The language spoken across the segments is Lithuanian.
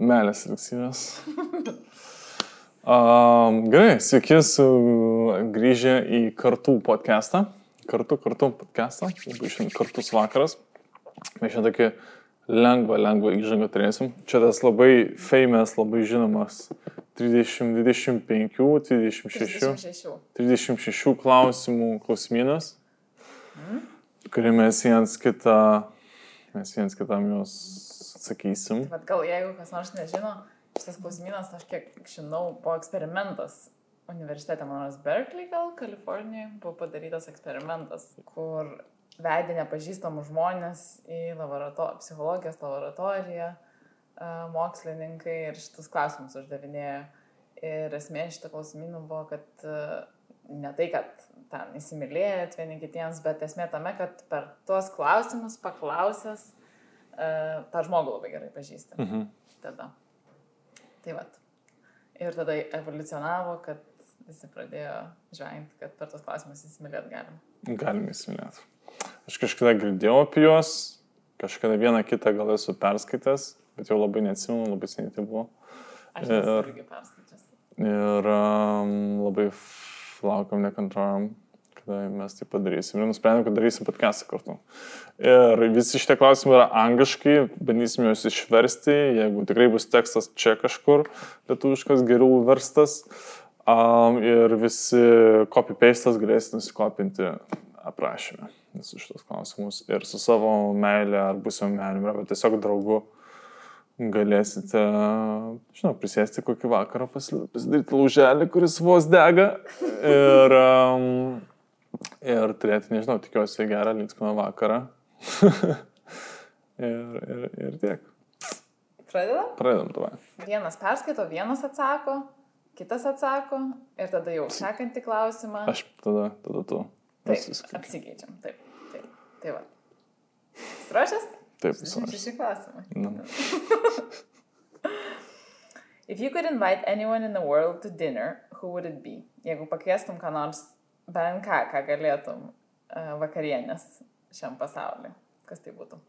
Melės eliksiras. Um, gerai, sveiki, grįžę į kartų podcastą. Kartu, kartu podcastą. Labai šiandien kartus vakaras. Mes šiandien tokį lengvą, lengvą įžangą turėsim. Čia tas labai famous, labai žinomas 30, 25, 26, 36. 36 klausimų klausimynas, mm. kurį mes viens kitą, mes viens kitam juos atsakysim. Bet gal jeigu kas nors nežino, šitas klausimynas, aš kiek žinau, buvo eksperimentas universitete, man rodos, Berkeley gal, Kalifornijoje, buvo padarytas eksperimentas, kur vedė nepažįstamų žmonės į laborato psichologijos laboratoriją, a, mokslininkai ir šitus klausimus uždavinėjo. Ir esmė šito klausimynų buvo, kad a, ne tai, kad ten įsimylėjot vieni kitiems, bet esmė tame, kad per tuos klausimus paklausęs tą žmogų labai gerai pažįsti. Mhm. Tada. Tai vad. Ir tada evoliucionavo, kad visi pradėjo žvengti, kad per tos klausimus įsimylėt galim. Galime įsimylėti. Aš kažkada girdėjau apie juos, kažkada vieną kitą gal esu perskaitęs, bet jau labai neatsimenu, labai seniai tai buvo. Aš Ir- irgi perskaičius. Ir um, labai laukiam, nekantraujam, kada mes tai padarysim. Ir nusprendėm, kad darysim podcastą kartu. Ir visi šitie klausimai yra angliškai, bandysim juos išversti, jeigu tikrai bus tekstas čia kažkur, lietuviškas geriau verstas. Um, ir visi copy-pastas galėsite nusikopinti aprašymę visus šitos klausimus. Ir su savo meilė ar būsimo meilė, arba tiesiog draugu galėsite, žinau, prisėsti kokį vakarą, pasi- pasidaryti lauželį, kuris vos dega ir, um, ir turėti, nežinau, tikiuosi gerą, linksmą vakarą. ir, ir, ir tiek. Pradedam? Pradedam tavai. Vienas perskaito, vienas atsako, kitas atsako ir tada jau sekantį klausimą. Aš tada, tada tu. Taip, apsikeičiam. Taip, taip. Tai va. Ruošęs? Taip, visą. Šeši klausimai. Nu. If you could invite anyone in the world to dinner, who would it be? Jeigu pakviestum ką nors, bent ką, ką galėtum uh, vakarienės šiam pasauliu, kas tai būtų?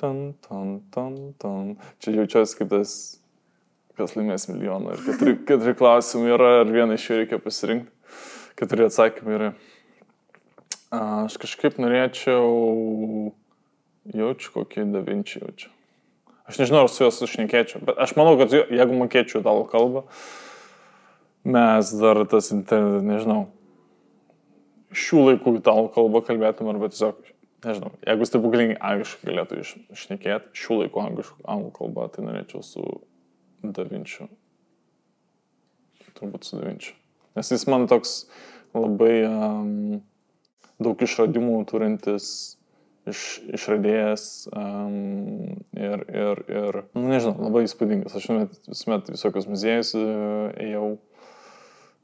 Tan, tan, tan, tan. Čia jaučiuosi kaip tas, kas laimės milijoną. Ir keturi, keturi klausimai yra, ir vieną iš jų reikia pasirinkti. Keturi atsakymai yra. Aš kažkaip norėčiau, jaučiu kokį davinčią jaučiu. Aš nežinau, ar su juos sušnekėčiau, bet aš manau, kad jeigu mokėčiau italų kalbą, mes dar tas, nežinau, šių laikų italų kalbą kalbėtum arba tiesiog, nežinau, jeigu stebuklingai angliškai galėtų iš- išnekėti, šių laikų anglų kalbą, tai norėčiau su Davinčiu. Turbūt su Davinčiu. Nes jis man toks labai um, daug išradimų turintis iš, išradėjas um, ir, ir, ir, nu, nežinau, labai įspūdingas. Aš visuomet, visuomet visokius muziejus e,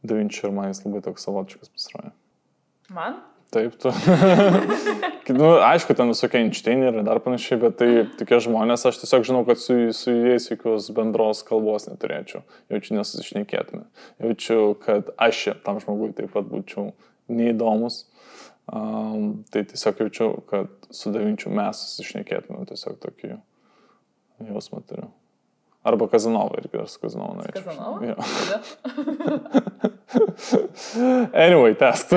ėjau Davinčiu ir man jis labai toks savotiškas pasirodė. Man? Taip, tu. nu, aišku, ten visokie Einšteinai ir dar panašiai, bet tai tokie žmonės, aš tiesiog žinau, kad su, su jais jokios bendros kalbos neturėčiau. Jaučiu nesusišnekėtume. Jaučiu, kad aš tam žmogui taip pat būčiau neįdomus. Um, tai tiesiog jaučiu, kad su davinčiu mes susišnekėtume. Tiesiog tokį jausmą turiu. Arba Kazanovą irgi, aš su Kazanovu norėčiau. Kazanova? Jo. Anyway, test.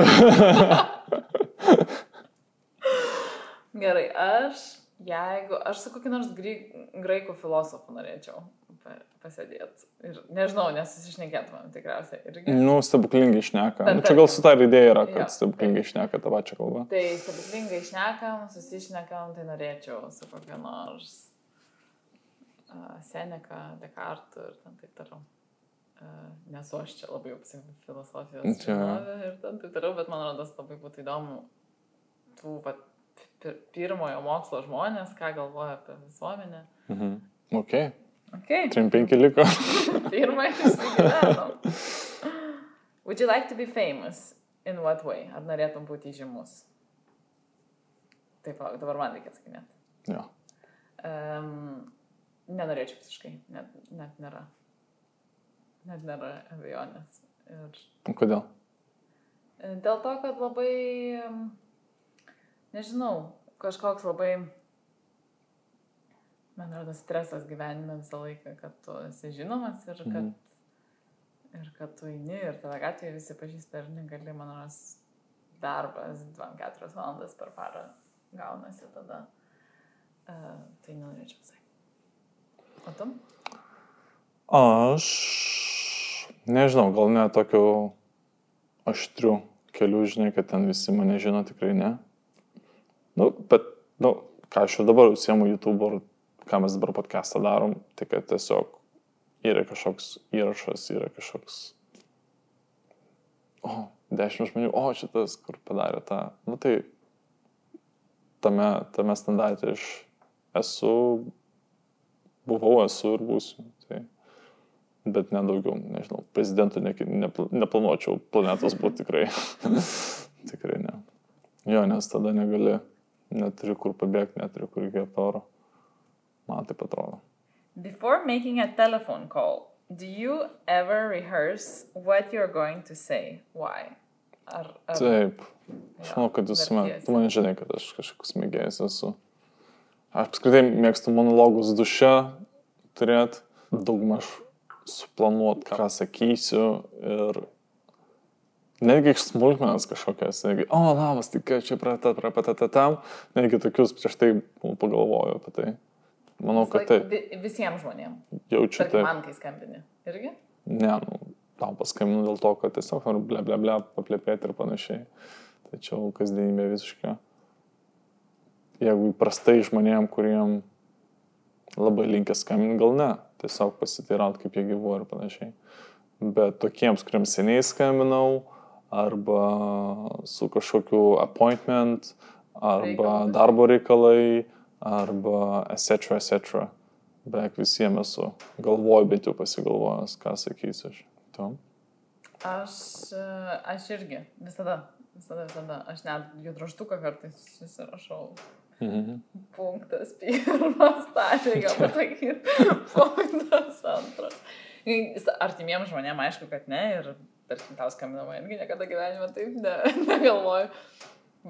Gerai, aš, jeigu, aš su kokiu nors graikų filosofu norėčiau pa- pasėdėti. Ir nežinau, nesusišnekėtumėm tikriausiai. Irgi. Nu, stebuklingai išneka. Bet Nu, čia gal su ta idėja yra, Jo, kad stebuklingai išneka tą pačią kalbą. Tai stebuklingai išnekam, susišnekam, tai norėčiau su kokiu nors Seneka, Dekartu ir ten taip toliau. Nesu aš čia labai filosofijos Čia- ir ten taip toliau, bet man rodos labai būtų įdomu tų pir pirmojo mokslo žmonės, ką galvoja apie visuomenę. Mhm. Ok, Okay. 3-5 liko. Pirmąjį įsigyvenom. Would you like to be famous? In what way? Ar norėtum būti žymus? Taip, dabar man reikia atsakinėti. jo. Um, nenorėčiau visiškai, net, net nėra. Net nėra abejonės. Ir Kodėl? e, dėl to, kad labai, nežinau, kažkoks labai Man atrodo, stresas gyvenime visą laiką, kad tu esi žinomas ir kad, Mhm. ir kad tu eini ir tave gatvėje visi pažįsta ir negali, man atrodo, darbas 2-4 valandas per parą gaunasi tada. Uh, tai nenorėčiau pasakyti. O tu? Aš nežinau, gal ne tokiu aštriu keliu, žinai, kad ten visi mane žino, tikrai ne. Nu, bet, nu, ką aš jau dabar užsiemu YouTube, ar ką mes dabar podcastą darom, tai kad tiesiog yra kažkoks įrašas, yra kažkoks, o, dešimt žmonių, o, šitas, kur padarė tą. Nu, tai tame, tame standarte aš esu, buvau, esu ir būsiu. Tai bet nedaugiau, nežinau, prezidentų ne, ne, neplanuočiau planetos būti tikrai. tikrai ne. Jo, nes tada negali, neturi kur pabėgti, neturi kur įkvėpti oro. Man taip atrodo. Before making a telephone call, do you ever rehearse what you're going to say? Why? Ar, ar... Taip, aš manau, kad jūs, man, tu man žinai, kad aš kažkoks mėgėjas esu. Apskritai mėgstu monologus duše turėti, daugmaž suplanuoti, ką sakysiu ir netgi iš smulkmenas kažkokias, netgi, o, labas, tik čia pratat, pratat, tam, netgi tokius prieš tai pagalvoju apie tai. Manau, kad tai Vi, visiems žmonėms. jaučiu tai. man, kai skambini. Irgi? Ne, nu, tau paskambinu dėl to, kad tiesiog noriu ble, ble, ble, paplėpėti ir panašiai. Tačiau kasdienybė visiškai. Jeigu įprastai žmonėm, kuriem labai linkia skambinti, gal ne. Tiesiog pasiteiraut, kaip jie gyvuoja ir panašiai. Bet tokiems, kuriems seniai skambinau, arba su kažkokiu appointment, arba Reikalas. darbo reikalai, arba etc. etc. Beveik visiems esu galvoju, bet jau pasigalvojęs, ką sakysiu aš. Tu? Aš, aš irgi. Visada. Visada, visada. Aš net jų draštuką kartais susirašau. Mhm. Punktas pirmas, tą reikia pasakyti. Punktas antras. Artimiems žmonėms aišku, kad ne. Ir tarkim, tau skambinama irgi niekada gyvenime taip ne, negalvoju.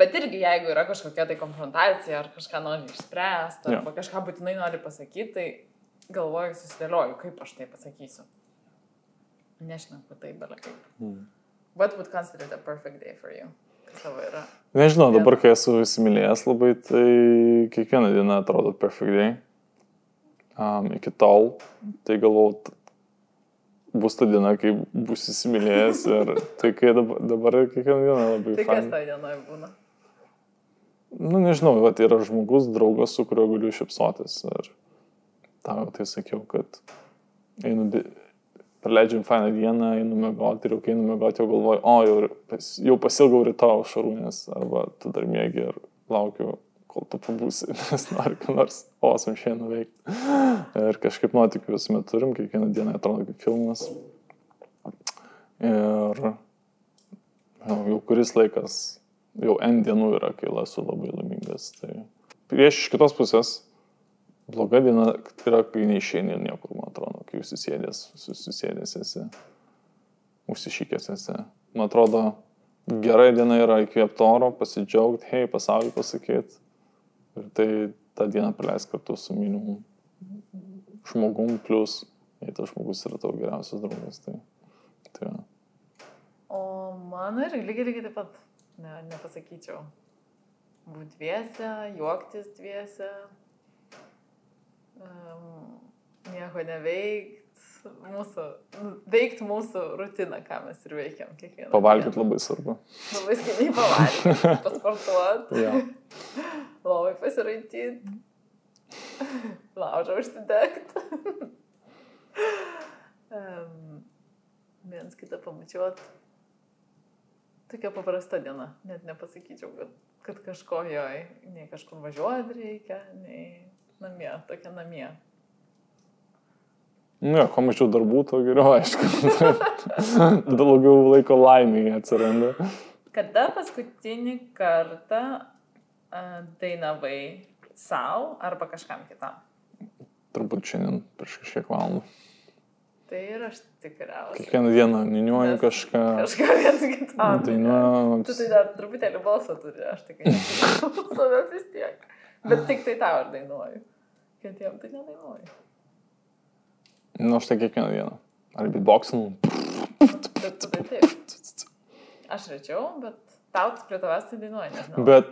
Bet irgi, jeigu yra kažkokia tai konfrontacija, ar kažką nori išspręsti, Jo. arba kažką būtinai nori pasakyti, tai galvoju, susidėlioju, kaip aš tai pasakysiu. Nežinau, kad tai belia kaip. Mhm. What would consider the perfect day for you? Tavo yra? Nežinau, dabar, kai esu įsimylėjęs labai, tai kiekviena diena atrodo perfect day. Um, iki tol, tai galvau, bus ta diena, kai bus įsimylėjęs ir tai kai dabar, dabar kiekviena diena labai Tai kas tavo dienoje būna? Nu, nežinau, va, yra žmogus, draugas, su kuriuo galiu šipsotis. Ir tau jau tai sakiau, kad einu, praleidžiam fainą dieną, einu mėgoti ir jau kai einu mėgoti, jau galvoju, o, jau, pas, jau pasilgau rytoj šarūnės, arba tu dar mėgi ir laukiu, kol tu pabūsi, nes nori ką nors osam šiandien nuveikti. Ir kažkaip nuotikių visuomet turim, kiekvieną dieną atrodo kaip filmas. Ir jau, jau kuris laikas, jau N dienų yra, kai esu labai laimingas. Tai prieš iš kitos pusės, bloga diena yra, kai neišeini niekur, man atrodo, kai jūs susėdės, susėdės esi, užsišykęs esi. Man atrodo, gera diena yra įkvėpti oro, pasidžiaugti, hei, pasaulį pasakyti. Ir tai tą dieną praleis kartu su minimum žmogum, plus, jei tas žmogus yra tavo geriausias draugas. Tai, tai va. O mano irgi lygiai, lygiai taip pat, ne, nepasakyčiau. Būti dviese, juoktis dviese, um, nieko neveikt, mūsų, nu, veikt mūsų rutiną, ką mes ir veikiam kiekvieną. Pavalgyti labai svarbu. Labai skaniai pavalgyti, pasportuoti, Ja. labai pasiraityti, laužą užsidegti. um, viens kitą pamačiuot. Tokia paprasta diena, net nepasakyčiau, kad, kad kažko joj, nei kažkur važiuoti reikia, nei namie, tokia namie. Ne, kuo mažiau darbų, tuo geriau, aišku. Daugiau laiko laimėje atsiranda. Kada paskutinį kartą dainavai savo arba kažkam kitam? Turbūt šiandien prieš kažkiek valandų. Tai ir aš tikriausiai. Kiekvieną dieną ninuoju Nes kažką. Kažką viens kitam. Dainuoju. Tu tai dar truputėlį balsą turi, aš tik savęs vis tiek. Bet tik tai tau ir dainuoju. Kad jam tai nedainuoju. Nu, aš tai kiekvieną dieną. Ar beatboxinu. Bet tu tai taip. Aš rečiau, bet tau prie tavęs tai dainuoju, nežinau. Bet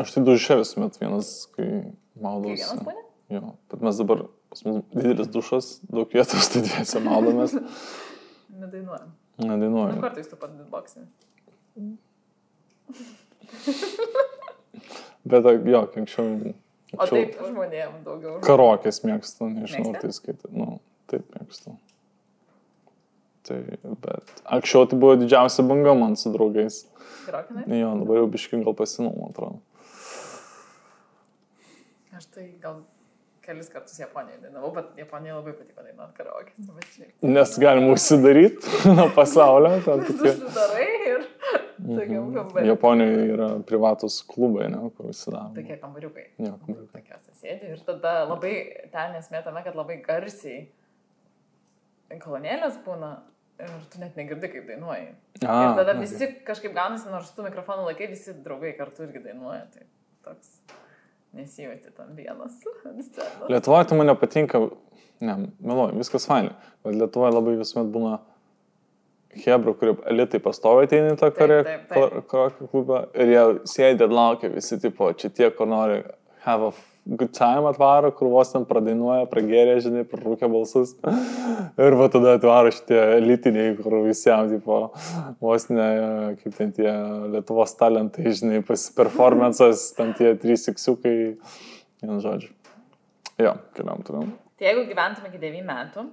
aš tai duše visuomet vienas, kai maudausi. Kiekvienas būna? Jo, bet mes dabar, pas mus didelis dušas, daug vietos, tai dviese maudomės. Nedainuojam. Nu, Nedainuoju. kartais tu pat beatboxini. Bet jo, anksčiau. O taip žmonėm daugiau. Karokės mėgstu, nežinau, tai skaitau. Nu, taip mėgstu. Tai, bet anksčiau tai buvo didžiausia banga man su draugais. Karokinai? Jo, dabar jau biškai gal pasinau, man atrodo. Aš tai gal kelis kartus Japonijoje dainavau, bet Japonijai labai patiko dainuoti šiaip. Nes galima užsidaryti nuo pasaulio. uždarai ir tokiam Mhm. kambarį. Japonijoje yra privatus klubai, ne, kur visi daro. Tokie kambariukai. Jo, kambariukai. Tokiuose sėdi ir tada labai ten esmė tame, kad labai garsiai kolonėlės būna ir tu net negirdi, kaip dainuoji. A, ir tada ok. visi kažkaip gaunasi, nors tu mikrofoną laikai, visi draugai kartu irgi dainuoja. Tai toks nesijauti tam vienas. Lietuvoje tai man nepatinka, ne, meluoju, viskas fainai, bet Lietuvoje labai visuomet būna Hebra, kurie elitai pastovi ateina į tą taip. kokį klubą ir jie sėdi ir laukia visi, tipo, čia tie, kur nori have a time atvaro, kur vos ten pradainuoja, prageria, žinai, prarūkia balsus. Ir va tada atvaro šitie elitiniai, kur visiems, tipo, vos ne, kaip ten tie Lietuvos talentai, žinai, performances, ten tie trys siksiukai, vien žodžiu. Jo, keliam toliau. Tai jeigu gyventum iki 9 metų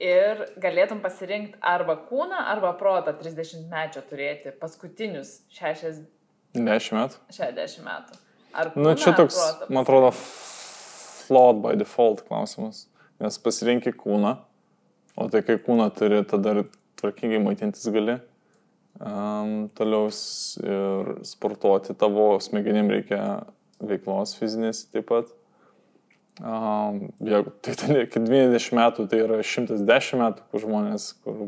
ir galėtum pasirinkti arba kūną, arba protą 30 mečio turėti paskutinius 60 10 metų. 60 metų. Ar Nu, čia toks, protą man atrodo, flawed by default klausimas. Nes pasirinkti kūną, o tai kai kūną turi, tada ir tvarkingai maitintis gali. Um, toliau ir sportuoti tavo smegenim reikia veiklos fizinės taip pat. Um, jeigu tai ten iki 20 metų, tai yra 110 metų, kur žmonės, kur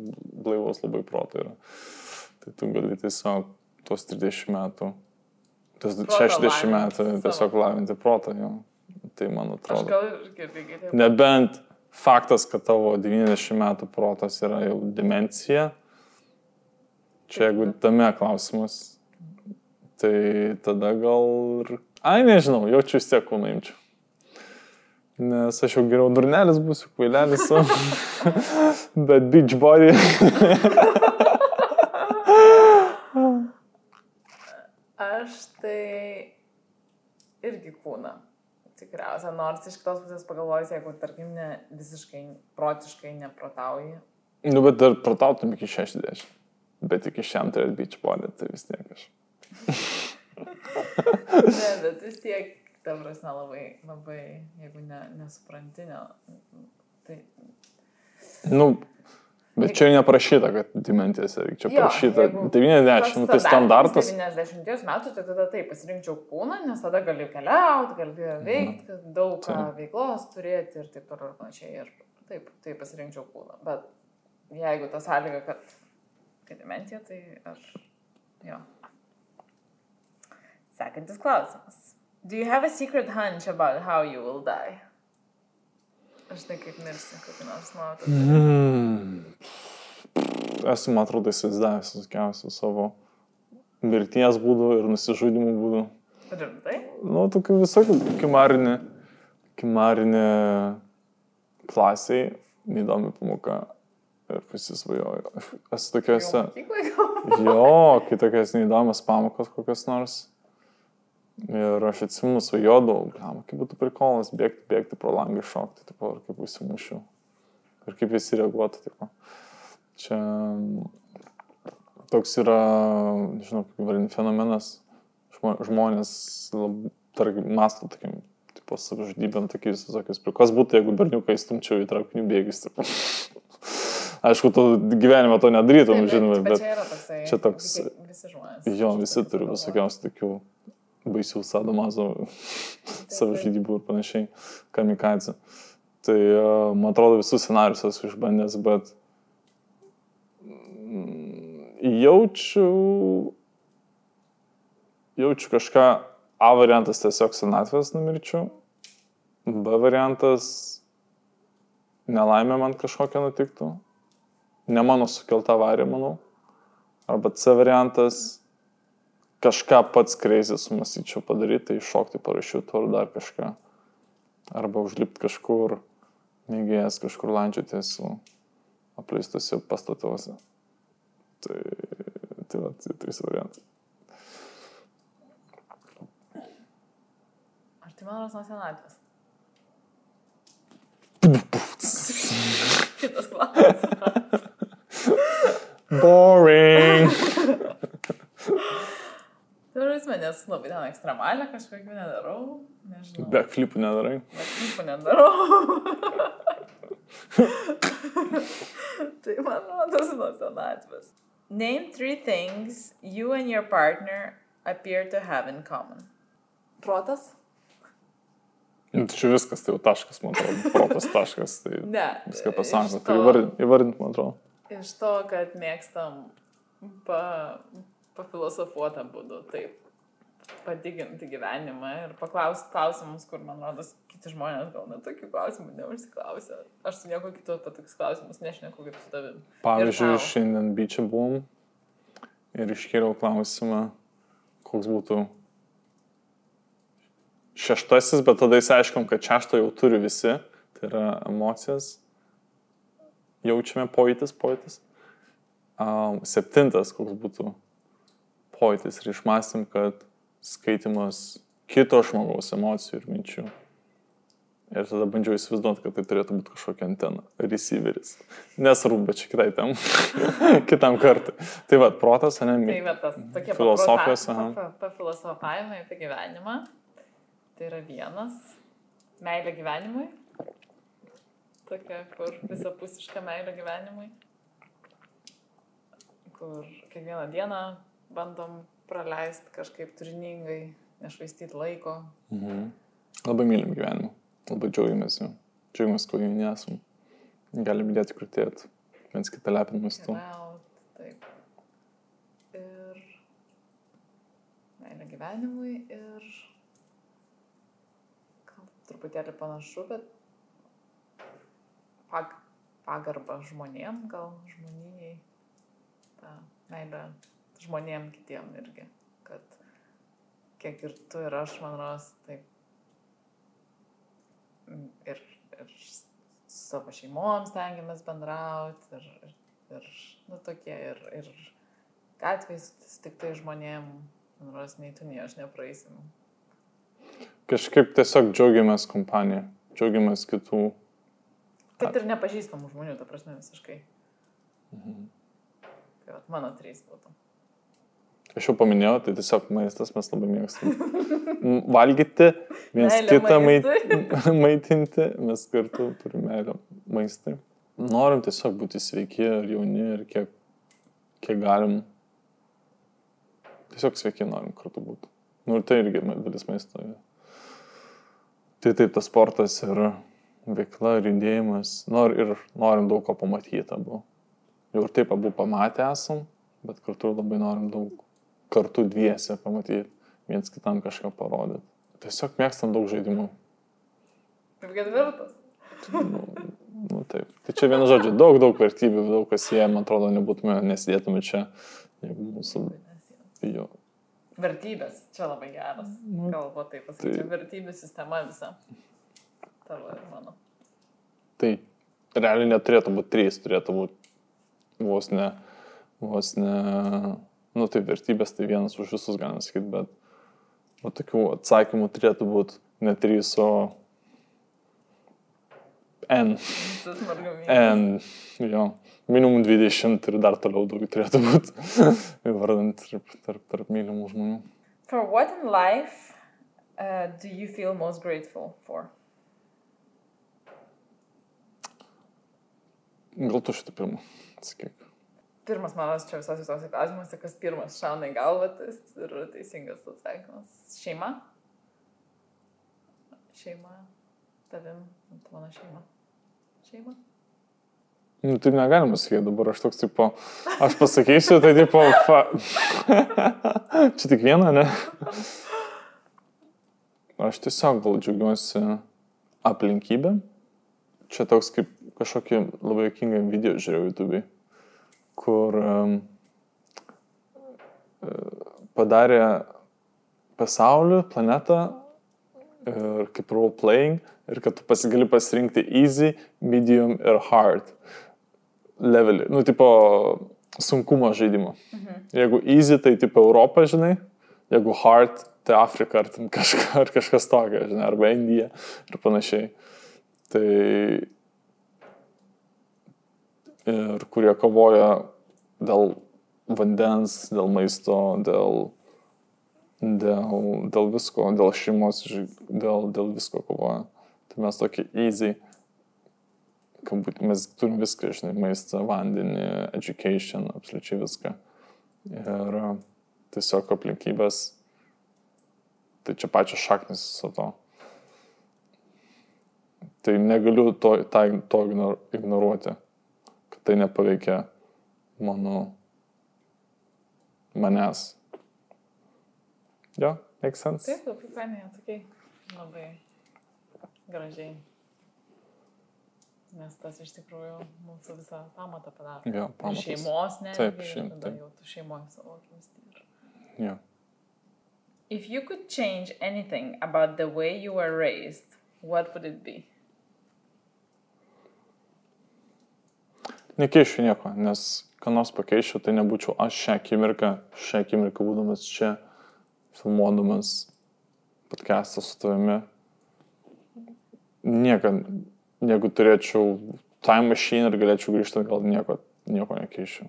blaivos labai proto yra. Tai tu gali tiesiog tuos 30 metų, Protą 60 lavinti metų tiesiog lavinti protą. Jo. Tai man Aš atrodo. gal irgi lygiai taip. Nebent faktas, kad tavo 90 metų protas yra jau demencija. Čia jeigu tame klausimas, tai tada gal ir... Ai, nežinau, jaučiu vis tiek kūną imčiau. Nes aš jau geriau durnelis būsiu, kvailelis. Bet beach body. Aš tai irgi kūną. Tikriausia, nors iš kitos pusės pagalvojus, jeigu, tarkim, ne, visiškai protiškai neprotauji. nu, bet dar protautum iki 60. Bet iki šiam turėt beach body, tai vis tiek aš. Ne, bet vis tiek, ta prasme, labai, labai, jeigu ne, nesupranti, ne, tai... Nu, bet čia neprašyta, kad reikia. Čia Jo, prašyta jeigu 90, nu, tai standartas. 90 metų, tai tada taip pasirinkčiau kūną, nes tada gali keliauti, gali veikti, daug ką Taip. veiklos turėti ir taip toliau ir panašiai. Ir taip, tai pasirinkčiau kūną. Bet jeigu ta sąlyga, kad, kad demencija, tai aš... Jo. Sekantis klausimas. Do you have a secret hunch about how you will die? Aš tai kaip mirsi, kokį nors nuotą. Mm. Esu, man atrodo, įsivaizdavęs visokiausių savo mirties būdų ir nusižudimų būdų. Rimtai? Nu, tokių visokių kimarinė, kimarinė klasiai, neįdomi pamoka. Ir pasisvajoju. Aš Esu tokiuose, jo, kai tokios neįdomios pamokos kokios nors. Ir aš atsimenu, svajodavau, blam, kaip būtų prikolas bėgti, bėgti pro langą šokti, tipo, ir kaip užsimušiu. Ir kaip visi reaguotų, tipo. Čia toks yra, nežinau, kaip vadinti, fenomenas. Žmo- Žmonės, lab- tarkim, mastų, tokiam, tipo, savižudybėm, tokiais visokius. Kas būtų, jeigu berniukai stumčiau į traukinių bėgius, tipo. Aišku, tu gyvenime to nedarytum, žinoma, bet, bet... čia toksai. čia toks- visi- žmonės. Jo, visi turi visokiausių tokių baisių sadomazo savižudybų ir panašiai, kamikadze. Tai e, man atrodo visus scenarius esu išbandęs, bet mm, jaučiu, jaučiu kažką, A variantas tiesiog senatvės numirčiau, B variantas nelaimė man kažkokia nutiktų. Ne mano sukelta avarija, manau. Arba C variantas kažką pats kreizį sumastyčiau padaryti, tai iššokti parašiutų ar dar kažką. Arba užlipti kažkur, mėgėjęs kažkur landžioti su apleistuose pastatuose. Tai, tai va, tai trys variantai. Ar tai mano nuo senatvės? Kitas klausimas. Boring. Turizme, nes labai ten ekstremalę kažkokių nedarau. Nežinau. Backflipų nedarai. Bet nieko nedarau. tai man rodos nuo senatvės. Name three things you and your partner appear to have in common. Protas? Nu, Tai čia viskas, tai jau taškas, man atrodo, protas taškas, tai Ne. viską pasako. Iš Tai įvardint, įvardint, man atrodo. Iš to, kad mėgstam pa, pafilosofuotą būdų, taip, padiginti gyvenimą ir paklausti klausimus, kur, man rodos, kiti žmonės gal net tokių klausimų neužsiklausia. Aš su nieko kitu apie tokius klausimus nešneku kaip su tavim. Pavyzdžiui, šiandien bičią buvom ir iškėliau klausimą, koks būtų šeštasis, bet tada įsiaiškom, kad šešto jau turi visi, tai yra emocijas, jaučiame pojūtis, pojūtis. Um, septintas, koks būtų pojūtis ir išmastėm, kad skaitimas kito žmogaus emocijų ir minčių. Ir tada bandžiau įsivaizduoti, kad tai turėtų būti kažkokia antena, receiveris. Nesvarbu, bet čia kitai tam, kitam kartui. Tai va, protas, ne, Tai mi- va tas tokie Filosofijos, Pafilosofavimai apie gyvenimą. Tai yra vienas. Meilė gyvenimui. Tokia, kur visapusiška meilė gyvenimui. Kur kiekvieną dieną bandom praleisti kažkaip turiningai, nešvaistyti laiko. Mhm. Labai mylim gyvenimą, labai džiaugiamės jau. Džiaugiamės, ko jauni esam. Galim dėti krūtėti, viens kitą lepin maistu. Keliaut, taip. Ir meilė gyvenimui ir gal truputėlį panašu, bet pag, pagarba žmonėm, gal žmonijai, ta meilė žmonėm kitiem irgi, kad kiek ir tu ir aš, man ros, taip mm, ir, ir savo šeimom stengiamės bendrauti ir, ir, ir nu, tokie, ir, ir gatvės sutiktai žmonėm, man ros, nei tu, nei aš nepraeisim. Kažkaip tiesiog džiaugiamės kompaniją, džiaugiamės kitų. Kad ir nepažįstamų žmonių, ta prasme, visiškai. Tai vat, mano trys būtų. Aš jau paminėjau, tai tiesiog maistas mes labai mėgstam. Valgyti, viens Meilė kitą maistui. maitinti, mes kartu turime meilę maistui. Norim tiesiog būti sveiki ir jauni ir kiek, kiek galim. Tiesiog sveiki norim kartu būti. Nu ir tai irgi dalis maisto. Tai taip, tas sportas ir veikla ir judėjimas. Nor, ir norim daug ko pamatyti abu. Jau ir taip abu pamatę esam, bet kartu labai norim daug kartu dviese pamatyti, viens kitam kažką parodyti. Tiesiog mėgstam daug žaidimų. Kaip ketvirtas. Nu, nu, taip. Tai čia vienu žodžiu, daug, daug vertybių, daug kas jie, man atrodo, nebūtume, nesidėtume čia, jeigu mūsų... Jo. Vertybės, čia labai geras. Nu, Galvo taip pasakyti, tai- vertybių sistema visa. Tavo ir mano. Tai realiai neturėtų būti trys, turėtų būti vos ne, vos ne, nu tai vertybės tai vienas už visus, galima sakyti, bet o tokių atsakymų turėtų būti ne trys, o N. N, jo, minimum 20 ir dar toliau daugiau turėtų būti, įvardant tarp, tarp, tarp mylimų žmonių. For what in life uh, do you feel most grateful for? Gal tu šitą pirmą, sakyk. Pirmas mano čia visos visos klausimas, tai kas pirmas šauna į galvą, tas yra teisingas atsakymas. Šeima? Šeima. Tavim, tu mano šeima. Šeima? Nu, taip negalima sakyti, dabar aš toks, tipo, aš pasakysiu, tai, tipo, fa... čia tik viena, ne? Aš tiesiog gal džiaugiuosi aplinkybė. Čia toks kaip kažkokį labai jokingą video žiūrėjau YouTube, kur um, padarė pasaulį, planetą ir kaip role playing ir kad tu pasigali pasirinkti easy, medium ir hard levelį, nu, tipo sunkumo žaidimo. Mhm. Jeigu easy, tai tipo Europą, žinai, jeigu hard, tai Afrika ar, kažka, ar kažkas tokio, žinai, arba Indija ir panašiai. Tai ir kurie kovoja dėl vandens, dėl maisto, dėl, dėl, dėl visko, dėl šeimos, dėl, dėl visko kovoja. Tai mes tokį easy, kad mes turim viską, žinai, maistą, vandenį, education, absoliučiai viską. Ir tiesiog aplinkybės, tai čia pačios šaknis viso to. Tai negaliu to, tai, to ignoruoti, kad tai nepaveikia mano, manęs. Jo, makes sense. Taip, labai fainai atsakai. Labai gražiai. Nes tas iš tikrųjų mūsų visą pamatą padaro. Jo, pamatas. Šeimos, ne? Taip, šeim, tada jau tu šeimoje savo akimis. Jo. If you could change anything about the way you were raised, what would it be? Nekeičiu nieko, nes ką nors pakeičiau, tai nebūčiau aš šią akimirką, šią akimirką būdamas čia, filmuodamas podcastą su tavimi. Niekad, jeigu turėčiau time machine ir galėčiau grįžti, gal nieko, nieko nekeičiau.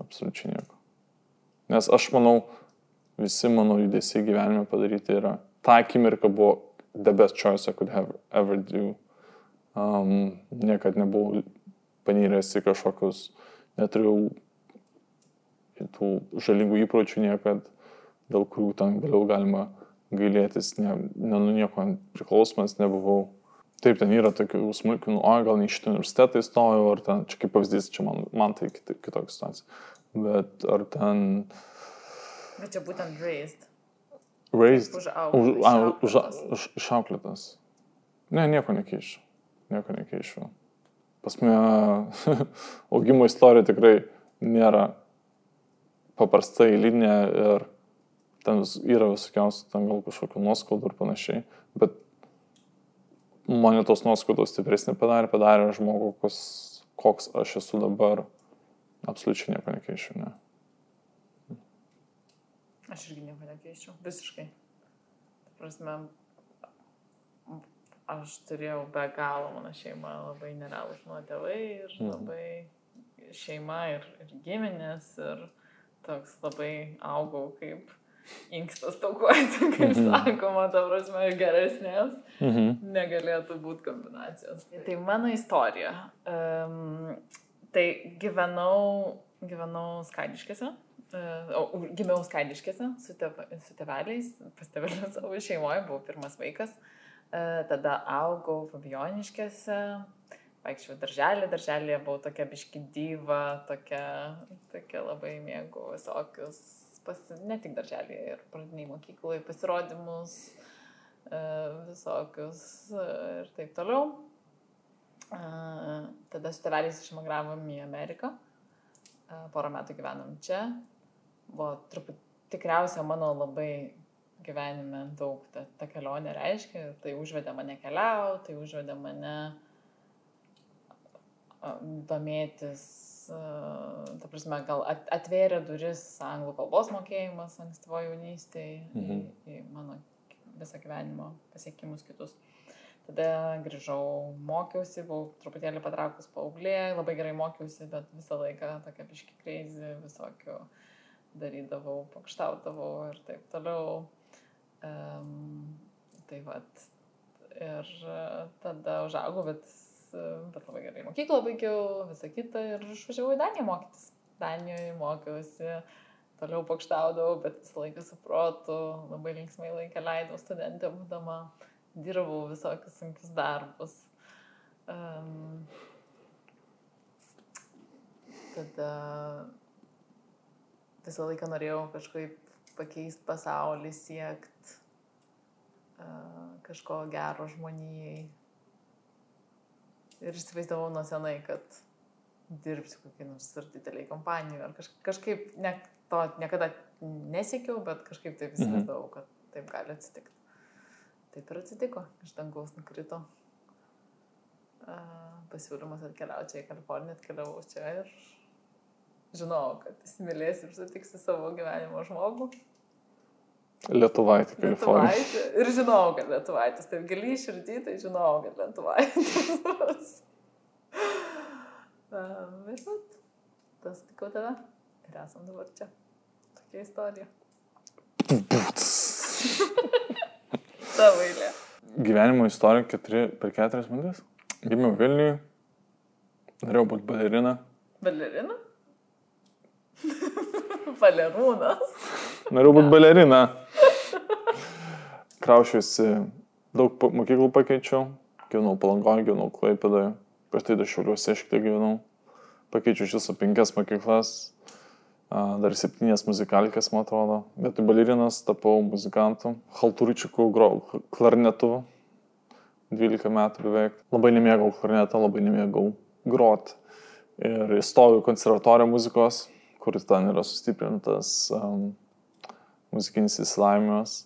Absoliučiai nieko. Nes aš manau, visi mano judesiai gyvenime padaryti yra. Ta akimirka buvo the best choice I could have ever do. Um, niekad nebuvau panyręs į kažkokius, neturėjau tų žalingų įpročių niekad, dėl kurių ten vėliau galima gailėtis, ne, ne nuo nieko priklausomas nebuvau. Taip, ten yra tokių smulkių, nu, o gal ne iš universitetą įstojau, ar ten, čia kaip pavyzdys, čia man, man tai kit, kitokia situacija. Bet ar ten... Bet čia būtent raised. Raised. Užaugtas, Už, a, už, išauklėtas. už, išauklėtas. Ne, nieko nekeičiu. Nieko nekeičiu. Pas mane augimo istorija tikrai nėra paprasta eilinė ir ten yra visokiausių, ten gal kažkokių nuoskaudų ir panašiai. Bet mane tos nuoskaudos stipresnį padarė, padarė žmogų, kas, koks aš esu dabar. Absoliučiai nieko nekeičiu, ne. Aš irgi nieko nekeičiau. Visiškai. Ta prasme, aš turėjau be galo, mano šeima labai nerealus mano tėvai ir Mhm. labai šeima ir, ir giminės ir toks labai augau kaip inkstas taukuoti, kaip Mhm. sakoma, ta prasme, geresnės Mhm. negalėtų būti kombinacijos. Tai mano istorija. Um, tai gyvenau, gyvenau Skaidiškėse. Uh, gimiau Skaidiškėse su, tev, su teveliais, pas tevelius savo šeimoje, buvau pirmas vaikas. Uh, tada augau Fabioniškėse, vaikščiau darželį, darželėje buvau tokia biškidyva, tokia, tokia labai mėgau visokius, pasi, ne tik darželėje, ir pradiniai mokyklai, pasirodymus, e, visokius e, ir taip toliau. E, Tada su tėveliais išmigravom į Ameriką. E, Porą metų gyvenom čia. Buvo truputį tikriausia mano labai gyvenime daug ta, ta kelionė reiškia. Tai užvedė mane keliauti, tai užvedė mane domėtis, ta prasme, gal at- atvėrė duris anglų kalbos mokėjimas ankstyvo jaunystėje į, Mhm. į mano visą gyvenimo pasiekimus kitus. Tada grįžau, mokiausi, buvau truputėlį patraukus paauglė, labai gerai mokiausi, bet visą laiką tokia biški kreizį visokių darydavau, pakštaudavau ir taip toliau. Um, tai vad. Ir e, tada užaugau, bet, e, bet labai gerai mokyklą baigiau, visą kitą ir išvažiavau į Daniją mokytis. Danijoje mokiausi, toliau pakštaudavau, bet visą laiką su protu, labai linksmai laiką leidau studentė būdama, dirbau visokius sunkius darbus. Um, tada visą laiką norėjau kažkaip pakeisti pasaulį, siekti uh, kažko gero žmonijai. Ir įsivaizdavau nuo senai, kad dirbsiu kokį nors ir dideliai kompanijai. Ar kaž, kažkaip ne, to niekada nesiekiau, bet kažkaip taip įsivaizdavau, kad taip gali atsitikti. Taip ir atsitiko, iš dangaus nukrito. Uh, pasiūlymas atkeliauti čia į Kaliforniją, atkeliavau čia ir žinau, kad įsimylėsiu ir sutiksiu savo gyvenimo žmogų. Lietuvaitė, Kalifornija. Lietuvaitė. Ir žinau, kad Lietuvaitis, taip giliai širdį, tai žinau, kad Lietuvaitis. Bet vat, tas tikau tave ir esam dabar čia. Tokia istorija. Tavo eilė. Gyvenimo istorija keturi, per keturias minutės. Gimiau Vilniui, norėjau būti balerina. Balerina? Balerūnas. Norėjau būti balerina. Kraušiuosi, daug mokyklų pakeičiau. Gyvenau Palangoje, gyvenau Klaipėdoje. Prieš tai dar šiauliuose šiek tiek gyvenau. Pakeičiau iš viso penkias mokyklas. Dar septynės muzikalkės, man atrodo. Vietoj balerinas tapau muzikantu. Halturičiukų grojau klarnetu. 12 metų beveik. Labai nemėgau klarnetą, labai nemėgau grot. Ir įstojau į konservatoriją muzikos, kur ten yra sustiprintas um, muzikinis įsilavinimas.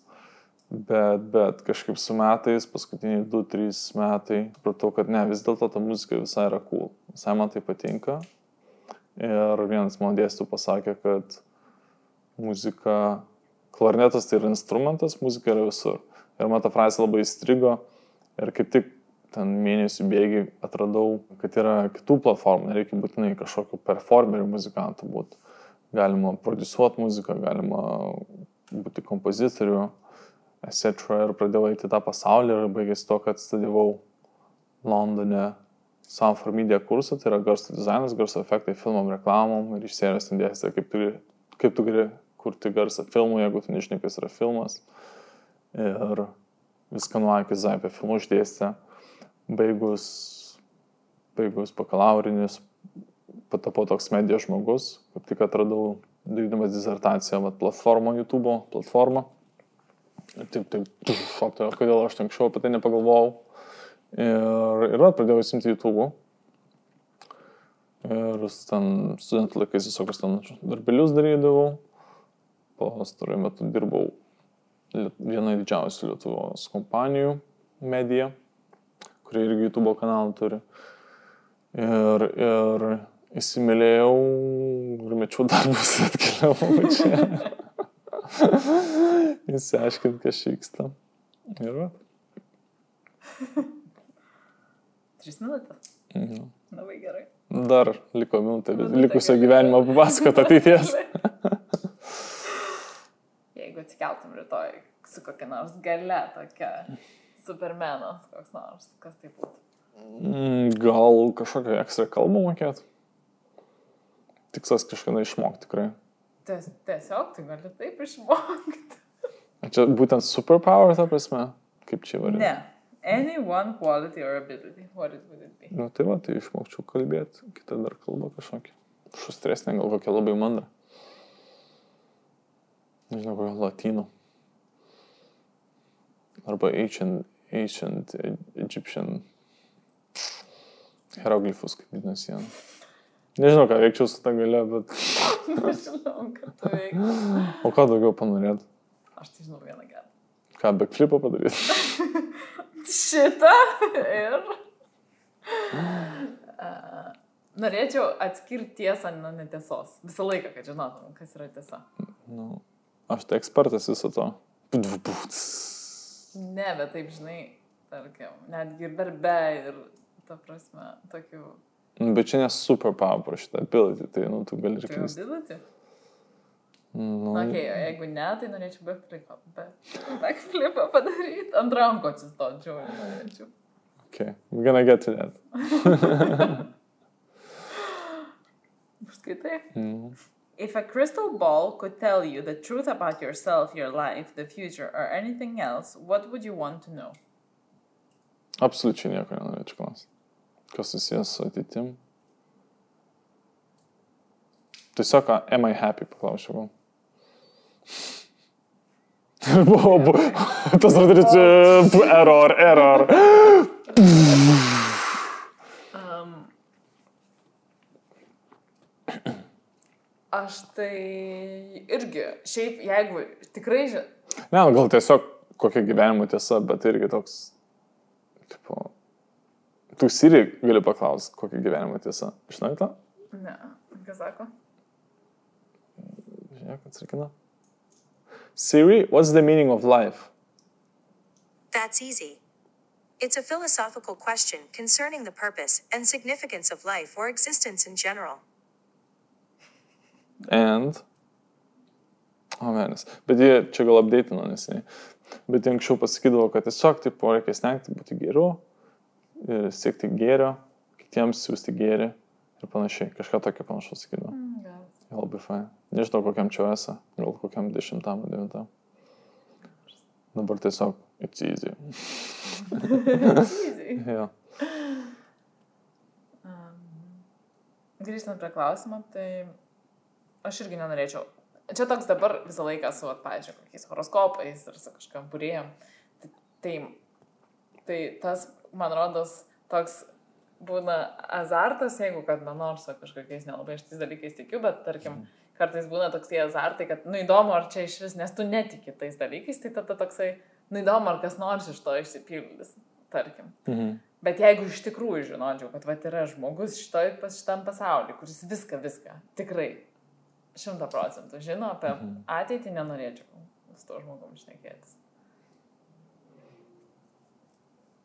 Bet, bet kažkaip su metais, paskutiniai 2-3 metai, supratau, kad ne, vis dėlto ta muzika visai yra cool. Visai man tai patinka. Ir vienas mano dėstytojų pasakė, kad muzika, klarnetas tai yra instrumentas, muzika yra visur. Ir man ta frazė labai įstrigo. Ir kaip tik ten mėnesių bėgiai atradau, kad yra kitų platformų, nereikia būtinai kažkokiu performeriu muzikantu būti. Galima produsuoti muziką, galima būti kompozitoriu, etc. Ir pradėjau eiti tą pasaulį ir baigėsi to, kad studijavau Londone Sound for Media kursą, tai yra garso dizainas, garso efektai filmam, reklamom ir iš serijos ten dėstė, kaip, tu kaip tu gali kurti garsą filmui, jeigu tu nežinai, kas yra filmas. Ir viską nuo A iki Z apie filmų išdėstė. Baigus, baigus bakalaurinis, patapau toks medijos žmogus, kaip tik atradau, darydamas disertaciją, vat, platformą YouTube, platformą. Ir taip, taip, šoktelio, kodėl aš anksčiau apie tai nepagalvojau. Ir, ir pradėjau įsimti YouTube. Ir ten studentų laikais visokius ten darbelius darydavau. Pastaruoju metu dirbau vienoje didžiausių Lietuvos kompanijų medija, kurie irgi YouTube kanalą turi. Ir, ir įsimylėjau ir mečiau darbus atkeliavau čia. Įsiaiškinti, kas vyksta. Ir va. Tris minutės. Mhm. Labai gerai. Dar liko minutė, bet likusio gyvenimo papasakot ateities. Jeigu atsikeltum rytoj su kokia nors gale, tokia supermenas, koks nors, kas tai būtų. Mm, Gal kažkokią ekstra kalbą mokėt? Tikslas kažkada išmokti tikrai. Ties, tiesiog tai gali taip išmokti. A Čia būtent superpower, ta prasme, kaip čia vadinasi. Ne. Any one quality or ability. What it would it be? Nu tai va, tai išmokčiau kalbėti, kitą dar kalbą kažkokią. Šustresnė, gal kokia labai mandra. Nežinau, kokia latino. Arba ancient, ancient E- Egyptian hieroglifus, kaip vadinasi jie. Nežinau, ką veikčiau su tą gale, bet... Nežinau, kad tu veiktum. O ką daugiau panorėt? Aš tai žinau vieną gerą. Ką, backflipą padaryti? Šitą ir. Uh, norėčiau atskirti tiesą nuo netiesos. Visą laiką, kad žinotum, kas yra tiesa. Nu, aš tai ekspertas viso to. Ne, bet taip, žinai, tarkim, netgi ir darbe ir, ta prasme, tokių... Nu, Bet čia nes superpower prašyta ability, tai nu, tu gali ir klysti. ability. Nu, Na, okay, o jeigu ne, tai norėčiau backflipą. Bet backflipą padaryti, ant rankų atsistočiau. Norėčiau. okay. We're gonna get to that. Skaitai? Mm. If a crystal ball could tell you the truth about yourself, your life, the future, or anything else, what would you want to know? Absoliučiai nieko nenorėčiau klausti. Kas susijęs su ateitim? Tiesiog, am I happy, paklausiau. Buvo, bu- tas radaris, error, error. Aš tai irgi, šiaip jeigu tikrai, Ne, gal tiesiog kokia gyvenimo tiesa, bet irgi toks, tipo, tu Siri gali paklausti, kokia gyvenimo tiesa. Žinai tą? ne, kas sako? Žiūrėk, atsakina. Siri, what's the meaning of life? That's easy. It's a philosophical question concerning the purpose and significance of life or existence in general. And. O, menis. Bet jie čia gal apdėtino nesiniai. Bet jie anksčiau pasakydavo, kad tiesiog taip reikia stengti būti geru, ir siekti gėrio, kitiems siūsti gėrį ir panašiai. Kažką tokio panašaus sakydavo. Mm, gal. Jie labai fain. Nežinau, kokiam čia esi, gal kokiam dešimtam, devintam. Dabar tiesiog it's easy. Easy. Jo. Grįžtant prie klausimo, tai aš irgi nenorėčiau. Čia toks dabar visą laiką su, vat, pavyzdžiui, kokiais horoskopais ir su kažkam purėjom. Tai, tai, tai tas, man rodos, toks būna azartas, jeigu kad man nors kažkokiais nelabai šitais dalykais tikiu, bet tarkim, kartais būna toksai azartai, kad, nu įdomu, ar čia iš vis, nes tu netiki tais dalykais, tai tada toksai, nu įdomu, ar kas nors iš to išsipildys, tarkim. Mhm. Bet jeigu iš tikrųjų žinočiau, kad va yra žmogus šitoj, šitam pasauliu, kuris viską, viską, tikrai, šimta procentų žino apie Mhm. ateitį, nenorėčiau su to žmogum šnekėtis.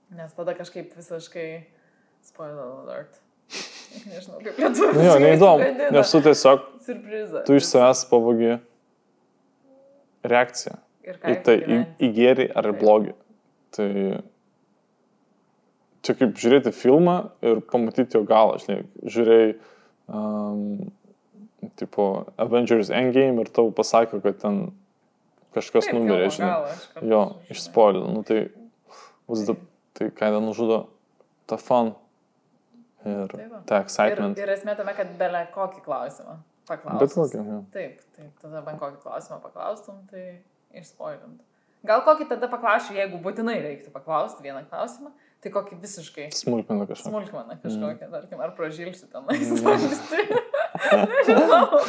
Nes tada kažkaip visiškai spoiler alert. Nežinau, kaip lietuvių. Nu jo, neįdomu. Nes tu tiesiog, Surprizą. tu iš savęs pavogi reakciją Ir į tai, į, į gėrį ar į blogį. Tai čia kaip žiūrėti filmą ir pamatyti jo galą, žinai, žiūrėjai, um, tipo, Avengers Endgame ir tau pasako, kad ten kažkas numirė, žinai. Jo, išspoilino. Nu, tai, the, tai ten nužudo, ta fun ir va. ta Ir, excitement. ir esmė tame, kad belė kokį klausimą paklaustum. Bet kokį, jo. Taip, tai tada bent kokį klausimą paklaustum, tai išspoilint. Gal kokį tada paklausčiau, jeigu būtinai reiktų paklausti vieną klausimą, tai kokį visiškai Smulkmena kažką. smulkmeną Mm. kažkokią, tarkim, ar pražilsiu tenais. Nežinau.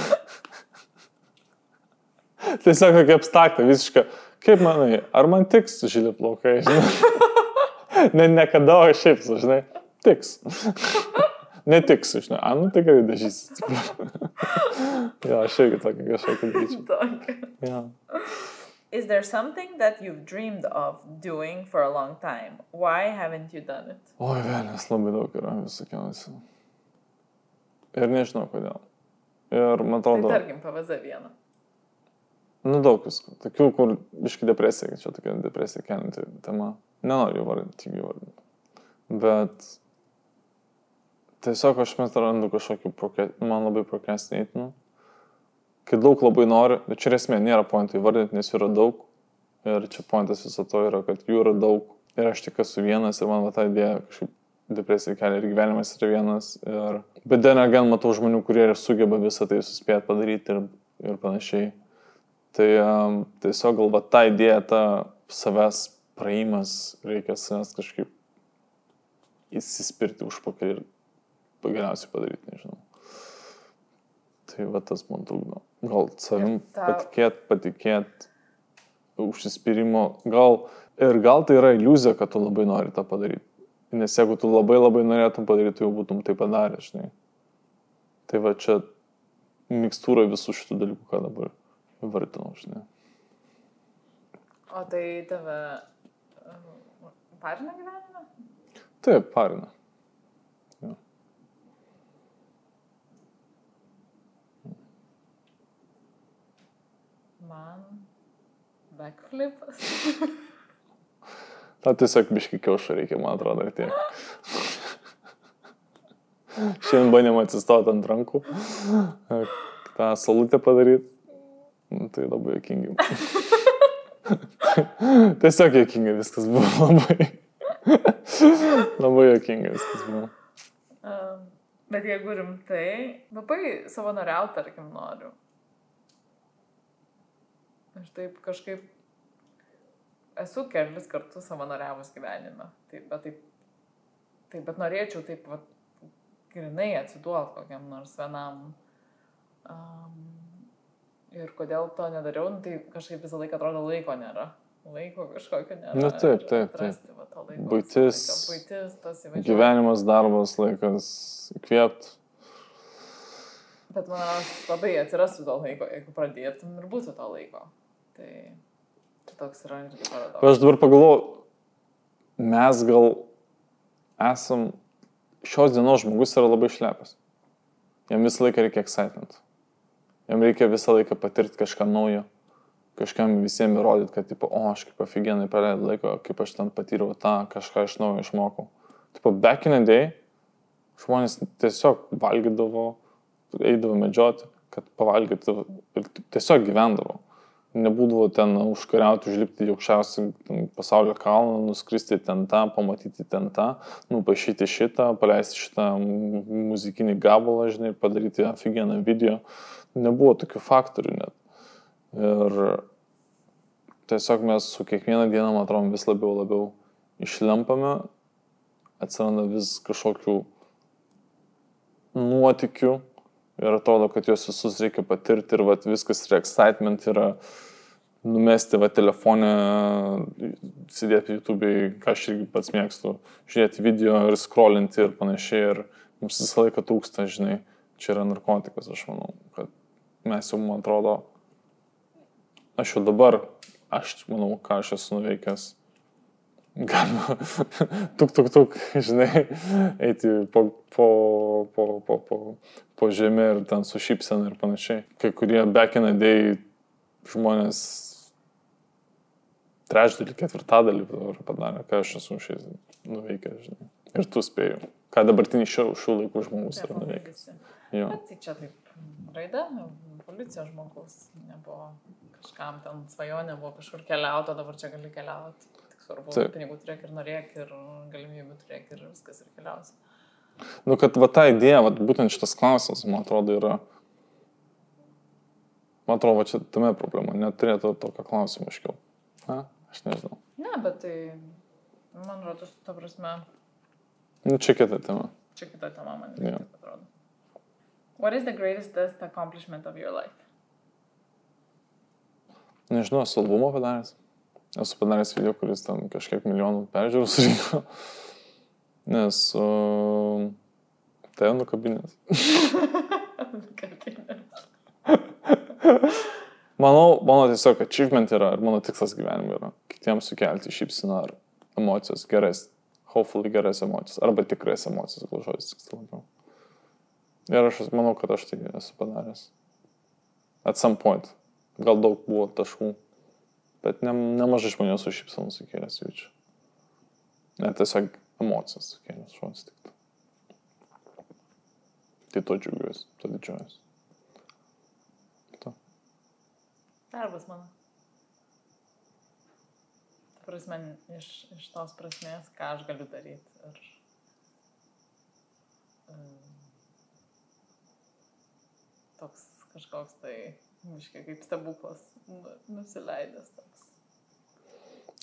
Tiesiog tokia abstrakta, visiškai. Kaip manai, ar man tiks žili plaukai, ne, niekada, o šiaip, žinai, tiks. Netiks, žinai, a, nu tikrai dažysis. jo, aš irgi tokį kažkokį daryčiau. Is there something that you've dreamed of doing for a long time? Why haven't you done it? Oi, velnės labai daug yra visokiausių. Ir nežinau kodėl. Ir man Tai atrodo, tarkim, PVZ vieną. nu daug visko. Tokių, kur biški depresija, čia tokia depresija kelinti tema. Nenoriu įvardinti, tik įvardinti. Bet tiesiog aš mes randu kažkokį, proke- man labai prokrastinėtinu. Kai daug labai noriu, bet čia esmė nėra pointų įvardinti, nes jų yra daug. Ir čia pointas viso to yra, kad jų yra daug. Ir aš tik esu vienas ir man va ta idėja kažkaip depresija kelia ir gyvenimas yra vienas. Ir... Bet dar again matau žmonių, kurie ir sugeba visą tai suspėti padaryti ir, ir panašiai. Tai um, tiesiog galva ta idėja, ta savęs praeimas, reikia savęs kažkaip įsispirti už pakarį ir galiausiai padaryti, nežinau. Tai va tas man trukdo. Gal savim tau- patikėt, patikėt, užsispyrimo, gal ir gal tai yra iliuzija, kad tu labai nori tą padaryti. Nes jeigu tu labai labai norėtum padaryti, jau būtum tai padaręs, žinai. Tai va čia mikstūra visų šitų dalykų, ką dabar įvardinau, žinai. O tai tave uh, parina gyvenime? Taip, parina. Jo. Man backflipas. Tau tiesiog biški kiaušo reikia, man atrodo, ir tiek. Šiandien bandėm atsistoti ant rankų, tą salutę padaryti. Nu, tai labai jokingai. tiesiog jokingai viskas buvo labai. labai jokingai viskas buvo. Um, bet jeigu rimtai, labai savanoriauti, tarkim, noriu. Aš taip kažkaip esu kelis kartus savanoriavus gyvenime. Taip, bet, taip, taip, bet norėčiau taip, va, grinai atsiduoti kokiam nors vienam. Um, ir kodėl to nedariau, nu, tai kažkaip visą laiką atrodo laiko nėra. Laiko kažkokio nėra. Na, taip, ir taip, atrasti, Va, to laiko, Buitis, laiką, buitis. Gyvenimas, darbas, laikas įkvėpti. Bet man labai atsirastų to laiko, jeigu pradėtum ir būtų to laiko. Tai toks irgi paradoksas. Aš dabar pagalvoju, mes gal esam, šios dienos žmogus yra labai šlepas. Jam visą laiką reikia excitement. Jam reikia visą laiką patirti kažką naujo. Kažkam visiems įrodyti, kad, tipo, o, aš kaip aфиgenai praleidau laiko, kaip aš ten patyriau tą, kažką iš naujo išmokau. Tipo, back in the day, žmonės tiesiog valgydavo, eidavo medžioti, kad pavalgytų ir tiesiog gyvendavo. Nebūdavo ten užkariauti, užlipti į aukščiausią pasaulio kalną, nuskristi ten tą, pamatyti ten tą, nupašyti šitą, paleisti šitą mu- muzikinį gabalą, žinai, ir padaryti aфиgeną video. Nebuvo tokių faktorių net. Ir tiesiog mes su kiekviena diena, man atrodo, vis labiau labiau išlempame, atsiranda vis kažkokių nuotikių ir atrodo, kad juos visus reikia patirti ir vat, viskas yra excitement, yra numesti va telefonę, sėdėti YouTube'ai, ką aš irgi pats mėgstu, žiūrėti video ir scrollinti ir panašiai ir mums visą laiką trūksta, žinai, čia yra narkotikas, aš manau, kad mes jau, man atrodo, aš jau dabar, aš manau, ką aš esu nuveikęs. Galima, tuk, tuk, tuk, žinai, eiti po, po, po, po, po, po žemę ir ten su šypsena ir panašiai. Kai kurie back in the day žmonės trečdalį, ketvirtadalį dabar padarė, ką aš esu šiais nuveikęs, žinai. Ir tu spėjau, ką dabartinį šių, šių laikų žmogus yra nuveikęs. Jo. Bet tai čia taip raida, policija žmogus nebuvo kažkam ten svajonė, buvo kažkur keliauti, o dabar čia gali keliauti. Svarbu, Taip. pinigų turėk ir norėk ir galimybių turėk ir viskas ir keliausi. Nu, kad va ta idėja, va, būtent šitas klausimas, man atrodo, yra. Man atrodo, va, čia tame problema, neturėtų tokio klausimo iškiau. Na, aš nežinau. Ne, bet tai, man rodos, ta prasme, Nu, čia kita tema. čia kita tema man yeah. atrodo. What is the greatest accomplishment of your life? Nežinau, esu albumą padaręs. Esu padaręs video, kuris ten kažkiek milijonų peržiūrų surinko. Nes uh, tai nukabinės. Manau, mano tiesiog achievement yra ir mano tikslas gyvenime yra kitiems sukelti šypsiną ar emocijas, geras, hopefully geras emocijas, arba tikras emocijas, gal žodis tiksliau labiau. Ir aš manau, kad aš tai esu padaręs. At some point. Gal daug buvo taškų, bet ne, nemažai žmonių su šypsenu sukėlęs jaučiu. Net tiesiog emocijas sukėlęs žodis tik. Tai to džiaugiuosi, to didžiuojuosi. Darbas mano. Ta prasme, iš, iš tos prasmės, ką aš galiu daryti. Ir, um, toks kažkoks tai, miškai, kaip stebuklas, nu- nusileidęs toks.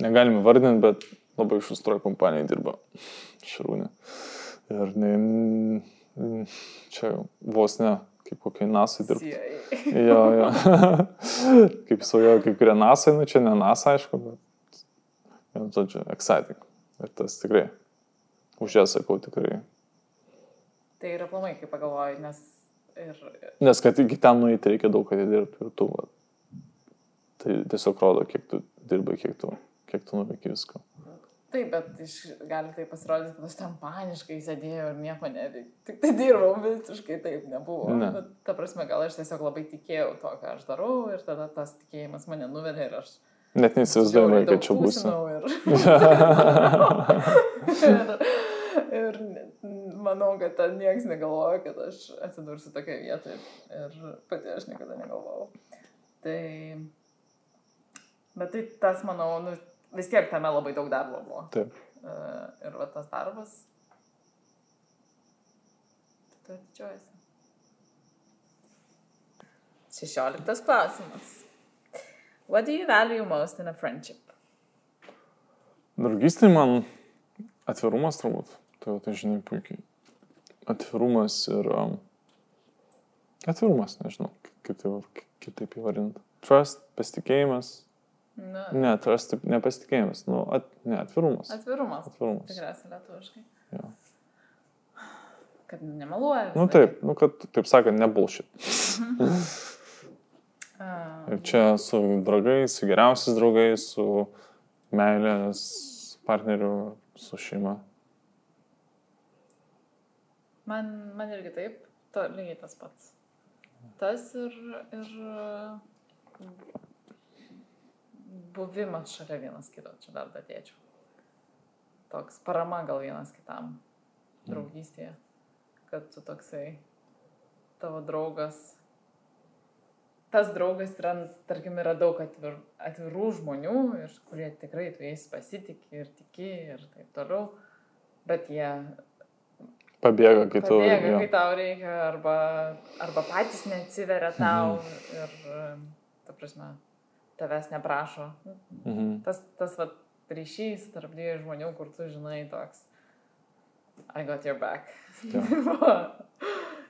Negalime vardinti, bet labai šustroje kompanijoje dirba Šarūnė. Ir ne, čia vos ne, kaip kokiai nasai dirba. CIA. Jo, jo. kaip svajoju, kai kurie nasai, nu čia ne nasa, aišku, bet, vienu žodžiu, exciting. Ir tas tikrai, už ją sakau tikrai. Tai yra planai, kaip pagalvoju, nes ir Nes kad iki ten nueiti reikia daug atidirbti ir tu, va, tai tiesiog rodo, kiek tu dirbai, kiek tu, kiek tu nuveikai visko. Taip, bet iš, gali tai pasirodyti, kad aš ten paniškai sėdėjau ir nieko neveikiau. Tik tai dirbau, visiškai taip nebuvo. Ne. Bet, ta prasme, gal aš tiesiog labai tikėjau to, ką aš darau ir tada tas tikėjimas mane nuvedė ir aš... Net neįsivaizduojama, žiauriai kad čia tūsinau Ir, ir, ir manau, kad ten niekas negalvoja, kad aš atsidursiu tokia vietoje. Ir pati aš niekada negalvojau. Tai... Bet tai tas, manau, nu, vis tiek tame labai daug darbo buvo. Taip. E, Ir va tas darbas. Tai tu didžiuojasi. Šešioliktas klausimas. What do you value most in a friendship? Draugystė man atvirumas turbūt. Tai jau tai žinai puikiai. Atvirumas ir... Um, atvirumas, nežinau, kaip tai kitaip įvardinti. Trust, pasitikėjimas. Nu, Ne, trust, nepasitikėjimas. Nu, at, ne, atvirumas. atvirumas. Atvirumas. Tikriausiai lietuviškai. Jo. Kad nemeluoja. Nu taip, nu kad, taip sakant. A, Ir čia su draugais, su geriausiais draugais, su meilės partneriu, su šeima. Man, man irgi taip, to, lygiai tas pats. Tas ir, ir buvimas šalia vienas kito, čia dar dadėčiau. Toks parama gal vienas kitam draugystėje, kad tu toksai tavo draugas. Tas draugas yra, tarkim, yra daug atvir, atvirų žmonių, ir, kurie tikrai tu jais pasitikė ir tiki ir taip toliau, bet jie Pabėga, kai tu... Pabėga, kai tau reikia, arba, arba patys neatsiveria tau ir, ta prasme, tavęs neprašo. Mhm. Tas, tas va, ryšys tarp dviejų žmonių, kur tu žinai toks, I got your back. Jo.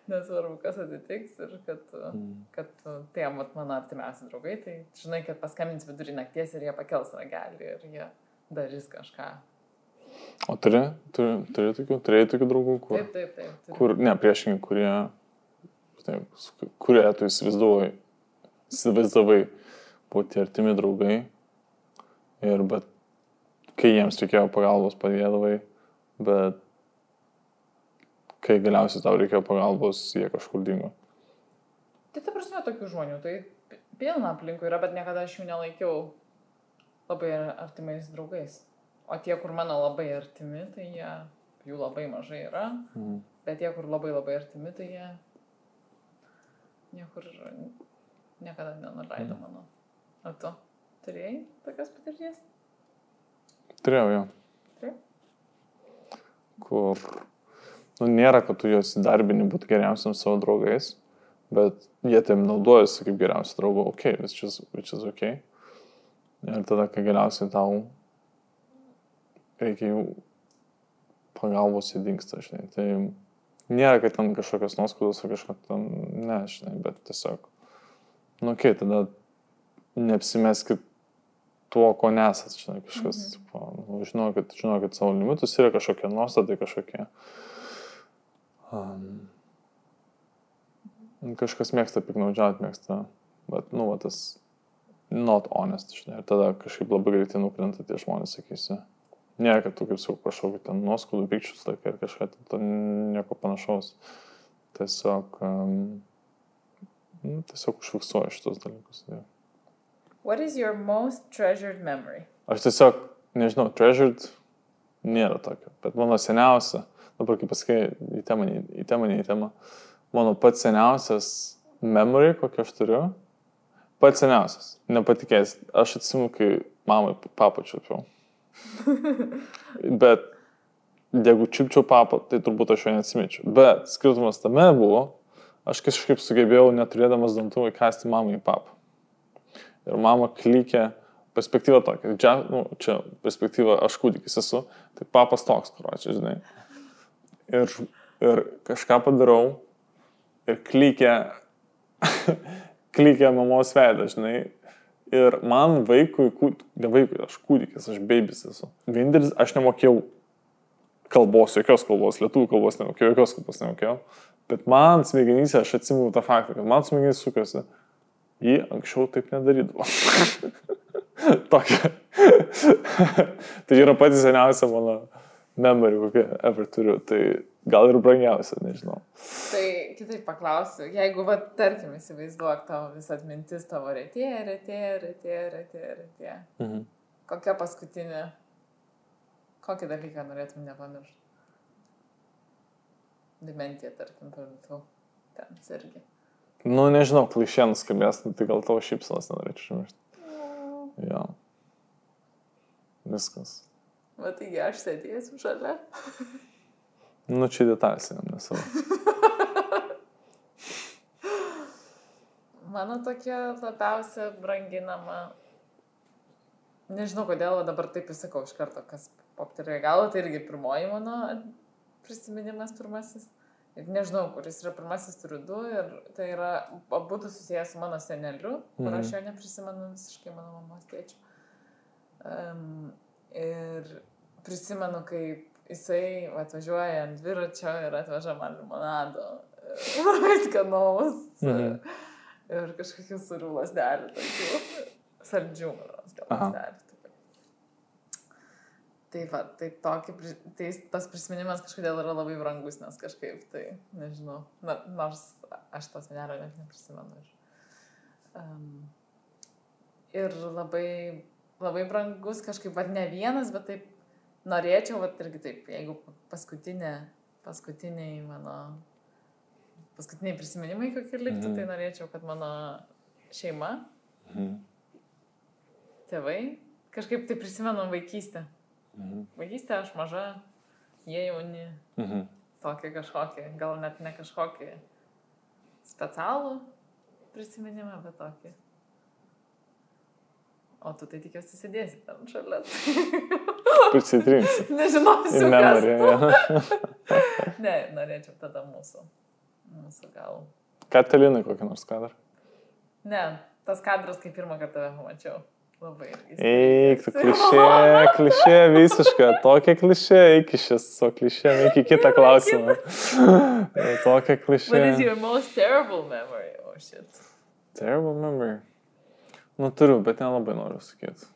Nesvarbu, kas atsitiks ir kad, Mhm. kad tie vat, mano artimiausi draugai, tai žinai, kad paskambins vidurį nakties ir jie pakels ragelį ir jie darys kažką. O turi, turi, turi tokių, turėjai tokių draugų, kur, Taip, taip, taip. turiu. kur ne, priešingai, kurie, taip, kurie tu įsivaizduoji, įsivaizdavai būti artimi draugai ir bet kai jiems reikėjo pagalbos padėdavai, bet kai galiausiai tau reikėjo pagalbos, jie kažkur dingo. Tai ta prasme tokių žmonių, tai pi- pilna aplinkų yra, bet niekada aš jų nelaikiau labai ar- artimais draugais. O tie, kur mano labai artimi, tai jie, jų labai mažai yra, Mhm. bet tie, kur labai labai artimi, tai jie niekur niekada nenuleido Mhm. mano. O tu turėjai tokios patirties? Turėjau jo. Taip. Kur, nu, nėra, kad tu juos įdarbini būti geriausiams savo draugais, bet jie tam naudojasi kaip geriausi draugai, ok, which is ok. Ir tada, kai galiausiai tau reikia jų pagalbos įdingsta, žinai. Tai nėra, kad ten kažkokios nuoskaudos ar kažką ten, ne, žinai, bet tiesiog, nu, ok, tada neapsimeskit tuo, ko nesat, žinai, kažkas, Mhm. tipo, nu, žinokit, žinokit savo limitus, yra kažkokie nuostatai, kažkokie. Um, kažkas mėgsta piknaudžiauti, mėgsta, bet, nu, va, tas not honest, žinai, ir tada kažkaip labai greitai nukrenta tie žmonės, sakysi. Ne, kad tu kaip sakau, kažkokį ten nuoskaudų, pykčius laikai ir kažką, tai to nieko panašaus. Tiesiog, um, tiesiog užfiksuoju šitos dalykus. Tai. What is your most treasured memory? Aš tiesiog, nežinau, treasured nėra tokio, bet mano seniausia, dabar kaip pasakai, į temą, į temą, į temą, mano pats seniausias memory, kokį aš turiu, pats seniausias, nepatikės, aš atsimu, kai mamai papą čiupiau. Bet jeigu čiupčiau papą, tai turbūt aš jo neatsimičiau. Bet skirtumas tame buvo, aš kažkaip sugebėjau neturėdamas dantų įkasti mamai papą. Ir mama klikė, perspektyva tokia, čia, nu, čia perspektyva, aš kūdikis esu, tai papas toks, kur čia, žinai. Ir, ir kažką padarau ir klikė, klikė mamos veidą, žinai. Ir man vaikui, ne vaikui, aš kūdikis, aš babys esu. Vienintelis, aš nemokėjau kalbos, jokios kalbos, lietuvių kalbos nemokėjau, jokios kalbos nemokėjau. Bet man smegenyse, aš atsimenu tą faktą, kad man smegenys sukasi. Jį anksčiau taip nedarydavo. Tokia. tai yra pati seniausia mano memory, kokią ever turiu. Tai gal ir brangiausia, nežinau. Tai kitaip paklausiu, jeigu, va, tarkim, įsivaizduok tavo visą atmintis tavo retėja, retėja, retėja, retėja, retėja. Mhm. Kokia paskutinė, kokį dalyką norėtum nepamiršti? Dementija, tarkim, tu ten irgi. Nu, nežinau, klišienas skambės, nu, tai gal tavo šypsanas nenorėčiau užmiršti. Jo. Viskas. Va, taigi aš sėdėsiu šalia. Nu, čia detalės, nesvarbu. Mano tokia labiausia branginama Nežinau, kodėl dabar taip įsakau iš karto, kas popterėjo galvo, tai irgi pirmoji mano prisiminimas pirmasis. Ir nežinau, kuris yra pirmasis, turiu du. Ir tai yra du susijęs su mano seneliu, kur Mhm. aš jo neprisimenu visiškai mano mamos tėčių. Um, ir prisimenu, kaip jisai atvažiuoja ant dviračio ir atveža man limonado. Labai skanaus. Mhm. Ir kažkokių surių lasdelių, tokių saldžių, man Aha. lasdelių. Tai va, tai, tokį, tai tas prisiminimas kažkodėl yra labai brangus, nes kažkaip tai, nežinau, na, nors aš to senelio net neprisimenu. Ir, um, ir labai, labai brangus kažkaip, va, ne vienas, bet taip norėčiau, va, irgi taip, jeigu paskutinė, paskutiniai mano, paskutiniai prisiminimai kokie liktų, Mhm. tai norėčiau, kad mano šeima, Mhm. tėvai, kažkaip tai prisimenu vaikystę. Mhm. Vaikystė aš maža, jie jauni, Mhm. tokį kažkokį, gal net ne kažkokį specialų prisiminimą, bet tokį. O tu tai tikiuosi sėdėsi ten šalia. Prisitrinsi. Nežinosiu, ja. Ne, norėčiau tada mūsų. Mūsų gal. Katalinai kokį nors kadrą. Ne, tas kadras, kai pirmą kartą pamačiau. Labai. Eik, tu klišė, klišė visiška, tokia klišė, iki šis, o klišė, iki kitą klausimą. Tokia What is klišė. your most terrible memory? Oh shit. Terrible memory. Nu, turiu, bet nelabai noriu sakyti.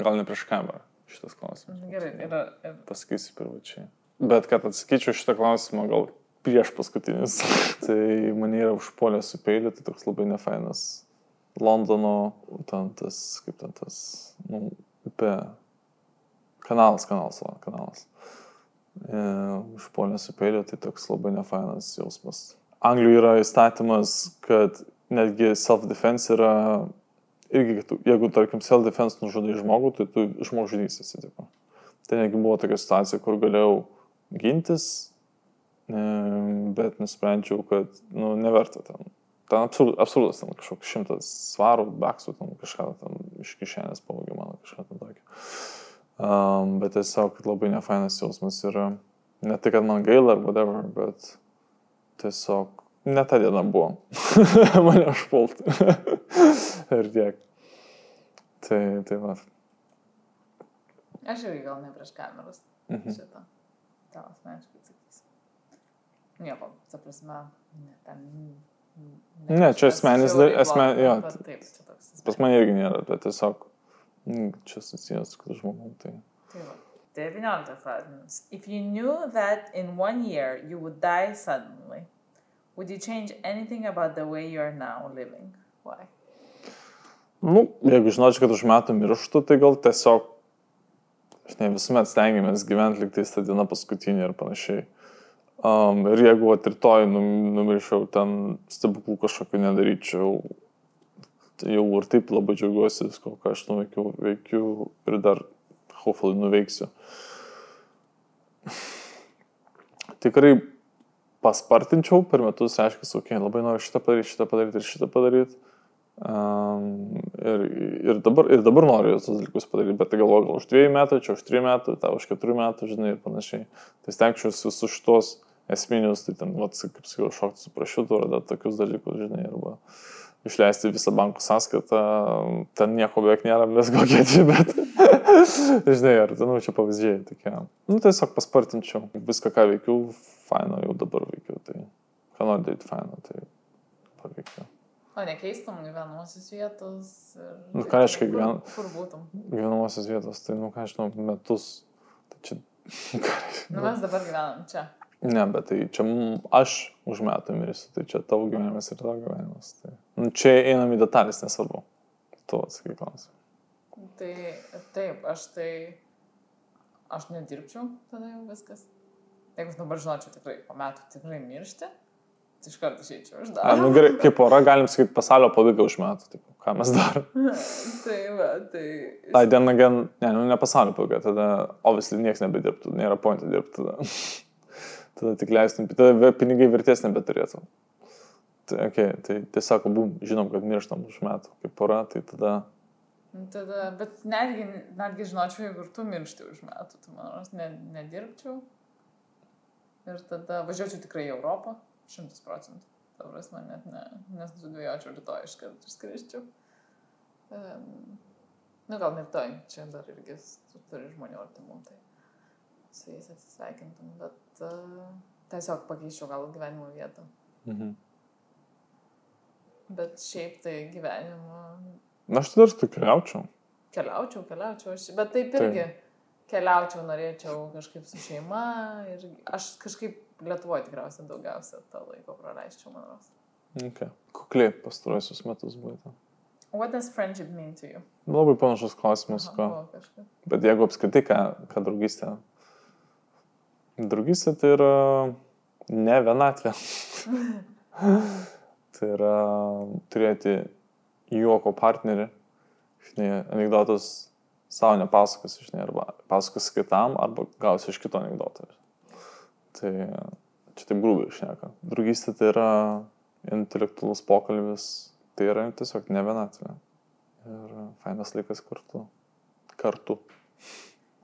Gal ne prieš kamerą šitas klausimas. Gerai, yra. yra. Pasakysiu privačiai. Bet kad atsakyčiau šitą klausimą, gal prieš paskutinis. tai mane yra užpuolę su peiliu, tai toks labai nefainas. Londono, ten tas, kaip ten tas, nu, upė. Kanalas, kanalas, va, kanalas. E, užpuolė su peiliu, tai toks labai nefainas jausmas. Anglijoje yra įstatymas, kad netgi self-defense yra, irgi, tu- jeigu, tarkim, self-defense nužudai žmogų, tai tu žmogžudys atsitiko. Tai netgi buvo tokia situacija, kur galėjau gintis, e, bet nusprendžiau, kad, nu, neverta ten. Ten absurd, absurdas, ten kažkoks šimtas svarų, baksų, ten kažką ten iš kišenės pavogė mano kažką ten tokio. Um, bet tiesiog labai nefainas jausmas yra, ne tai, kad man gaila ar whatever, bet tiesiog ne ta diena buvo. Mane užpulti. Ir tiek. Tai, tai va. Aš irgi gal ne prieš kameras. Mhm. Šitą. Tau asmeniškai atsakysiu. Nieko, ta prasme, ne, ten. Ne, čia da- asmen- jo, Taip, čia toks. Pas mane irgi nėra, bet tiesiog mm, čia susijęs su kitu žmogum. Tai. Tai va. 19 klausimas. If you knew that in one year you would die suddenly, would you change anything about the way you are now living? Why? Nu, jeigu žinočiau, kad už metų mirštu, tai gal tiesiog, žinai, visuomet stengiamės gyventi liktais tą dieną paskutinį ir panašiai. Um, ir jeigu num- numirčiau, ten stebuklų kažkokio nedaryčiau, tai jau ir taip labai džiaugiuosi visko, ką aš nuveikiau, veikiu ir dar, hopefully, nuveiksiu. Tikrai paspartinčiau per metus, reiškia, okei, okay, labai noriu šitą padaryti, šitą padaryti ir šitą padaryti. Um, ir, ir, dabar, ir dabar noriu tos dalykus padaryti, bet tai galvoju, gal už dviejų metų, čia už trijų metų, tą už keturių metų, žinai, ir panašiai. Tai stengčiausi visus šitos esminius, tai ten, vat, kaip sakiau, šokti su prašytu, ar dar tokius dalykus, žinai, arba išleisti visą bankų sąskaitą, ten nieko beveik nėra, mes kokie čia, bet, žinai, ar, nu, čia pavyzdžiai tokie. Nu, tiesiog paspartinčiau viską, ką veikiau, faino jau dabar veikiau, tai ką noriu daryti faino, tai dabar veikiau. O nekeistum gyvenamosios vietos? ir- Nu, ką reiškia gyven- Kur būtum? gyvenamosios vietos, tai, nu, ką aš žinau, metus. Tai čia, reiškia? Nu, mes dabar gyvenam čia. Ne, bet tai čia aš už metų mirsiu, tai čia tavo gyvenimas ir tavo gyvenimas. Tai, nu, čia einam į detalės, nesvarbu. Tu atsakai klausimą. Tai taip, aš tai. Aš nedirbčiau, tada jau viskas. Jeigu dabar žinočiau tikrai, po metų tikrai miršti, tai iš karto išeičiau iš A, darbo. nu, gerai, kaip pora, galim sakyti, pasaulio pabaiga už metų. Taip, ką mes darome? tai va, tai. Tai diena, gen, ne, nu, ne pasaulio pabaiga, tada, obviously, niekas nebedirbtų, nėra pointų dirbti tada. tada tik leistum, tada pinigai vertės nebeturėtų. Tai, okay, tai tiesiog abu žinom, kad mirštam už metų kaip pora, tai tada Nu, Tada, bet netgi, netgi žinočiau, jeigu ir tu miršti už metų, tai man rodos, ne, nedirbčiau. Ir tada važiuočiau tikrai į Europą, šimtas procentų. Ta prasme, net ne, nesudvėjočiau rytoj iš karto išskriščiau. Um, nu, gal ne rytoj, čia dar irgi turi žmonių artimų, tai su jais atsisveikintum, bet tiesiog pakeičiau gal gyvenimo vietą. Mhm. Bet šiaip tai gyvenimo Na, aš dar tu keliaučiau. keliaučiau, keliaučiau, aš, bet taip Taip. irgi keliaučiau, norėčiau kažkaip su šeima ir aš kažkaip Lietuvoje tikriausiai daugiausia to laiko praleisčiau, man rodos. Okay. Kukliai pastaruosius metus buvote. What does friendship mean to you? Labai panašus klausimas, Aha, ką. Bet jeigu apskritai, ką, ką draugystė. Draugystė tai yra ne vienatvė. tai yra turėti juoko partnerį. Žinai, anegdotas savo nepasakos, žinai, arba pasakos kitam, arba gausi iš kito anegdoto. Tai čia taip grūbiai išneka. Draugystė tai yra intelektualus pokalbis, tai yra tiesiog ne vienatvė. Ir fainas laikas kartu. Kartu.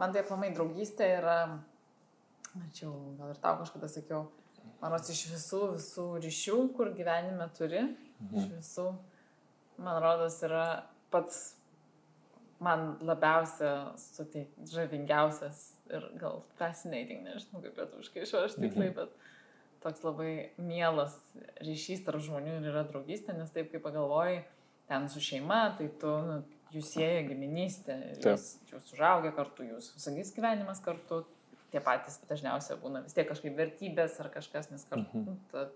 Man tai aplamai draugystė yra, mačiau, gal ir tau kažkada sakiau, man rodos iš visų, visų ryšių, kur gyvenime turi, iš visų, man rodos yra pats man labiausia suteik, žavingiausias ir gal fascinating, nežinau kaip lietuviškai iš aš tiksliai, bet toks labai mielas ryšys tarp žmonių ir yra draugystė, nes taip kaip pagalvoji, ten su šeima, tai tu, nu, jūs sieja giminystė, jūs, jūs užaugę kartu, jūs visagis gyvenimas kartu, tie patys dažniausiai būna vis tiek kažkaip vertybės ar kažkas, nes kartu Mhm. ta,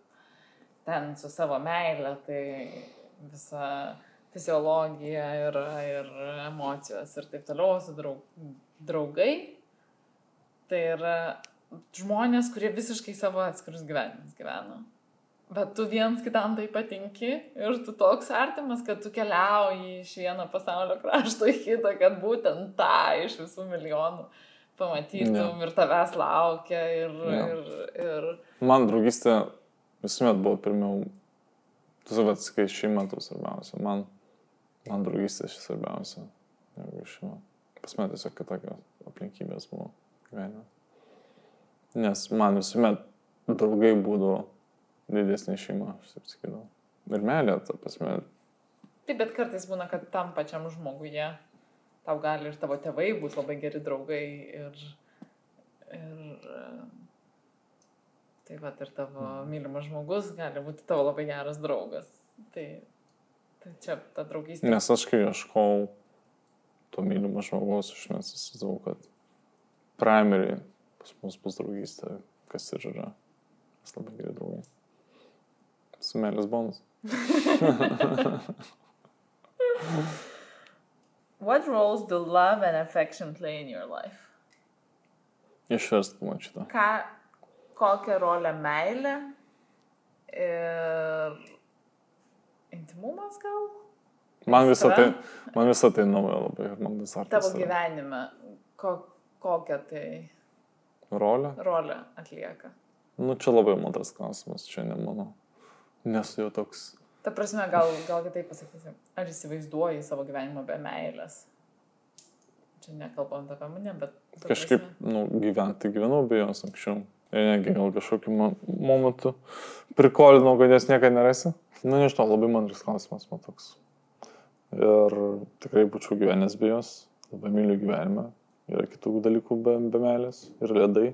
ten su savo meile, tai visa fiziologija ir, ir emocijos ir taip toliau su draug, draugai. Tai yra žmonės, kurie visiškai savo atskirus gyvenimus gyvena. Bet tu viens kitam tai patinki ir tu toks artimas, kad tu keliauji iš vieno pasaulio krašto į kitą, kad būtent tą iš visų milijonų pamatytum Jo. ir tavęs laukia ir, Jo. ir, ir Man draugystė visuomet buvo pirmiau, tu savat, sakai, šeima tau svarbiausia. Man, man draugystė šis svarbiausia. Negu šeima. Pas mane tiesiog kitokios aplinkybės buvo gyvenime. Nes man visuomet draugai būdavo didesnė šeima, aš taip sakydavau. Ir meilė, ta prasme, Taip, bet kartais būna, kad tam pačiam žmoguje tau gali ir tavo tėvai būti labai geri draugai ir, ir e, taip pat ir tavo mylimas žmogus gali būti tavo labai geras draugas. Tai, tai čia ta draugystė. nes aš kai ieškau to mylimo žmogaus, aš mes įsivaizdavau, kad primary pas mus bus draugystė, kas ir yra. Mes labai geri draugai. Su meilės bonus. What roles do love and affection play in your life? Išverst man šitą. Ką, kokią rolę meilė ir intimumas gal? Man visą tai, man visą tai nauja labai ir man vis Tavo artas. yra. gyvenime, ko, kokią tai Rolė? rolę atlieka? Nu, čia labai mantras klausimas, čia ne mano. Nesu jau toks. Ta prasme, gal, gal kitaip pasakysiu, ar įsivaizduoji savo gyvenimą be meilės? Čia nekalbant apie mane, bet... Kažkaip, prasme- nu, gyventi gyvenau be jos anksčiau. Ir negi gal kažkokiu mo- momentu prikolinau, kad jas niekada nerasi. Nu, nežinau, labai mantras klausimas man toks. Ir tikrai būčiau gyvenęs be jos. Labai myliu gyvenimą. Yra kitų dalykų be, be meilės. Ir ledai.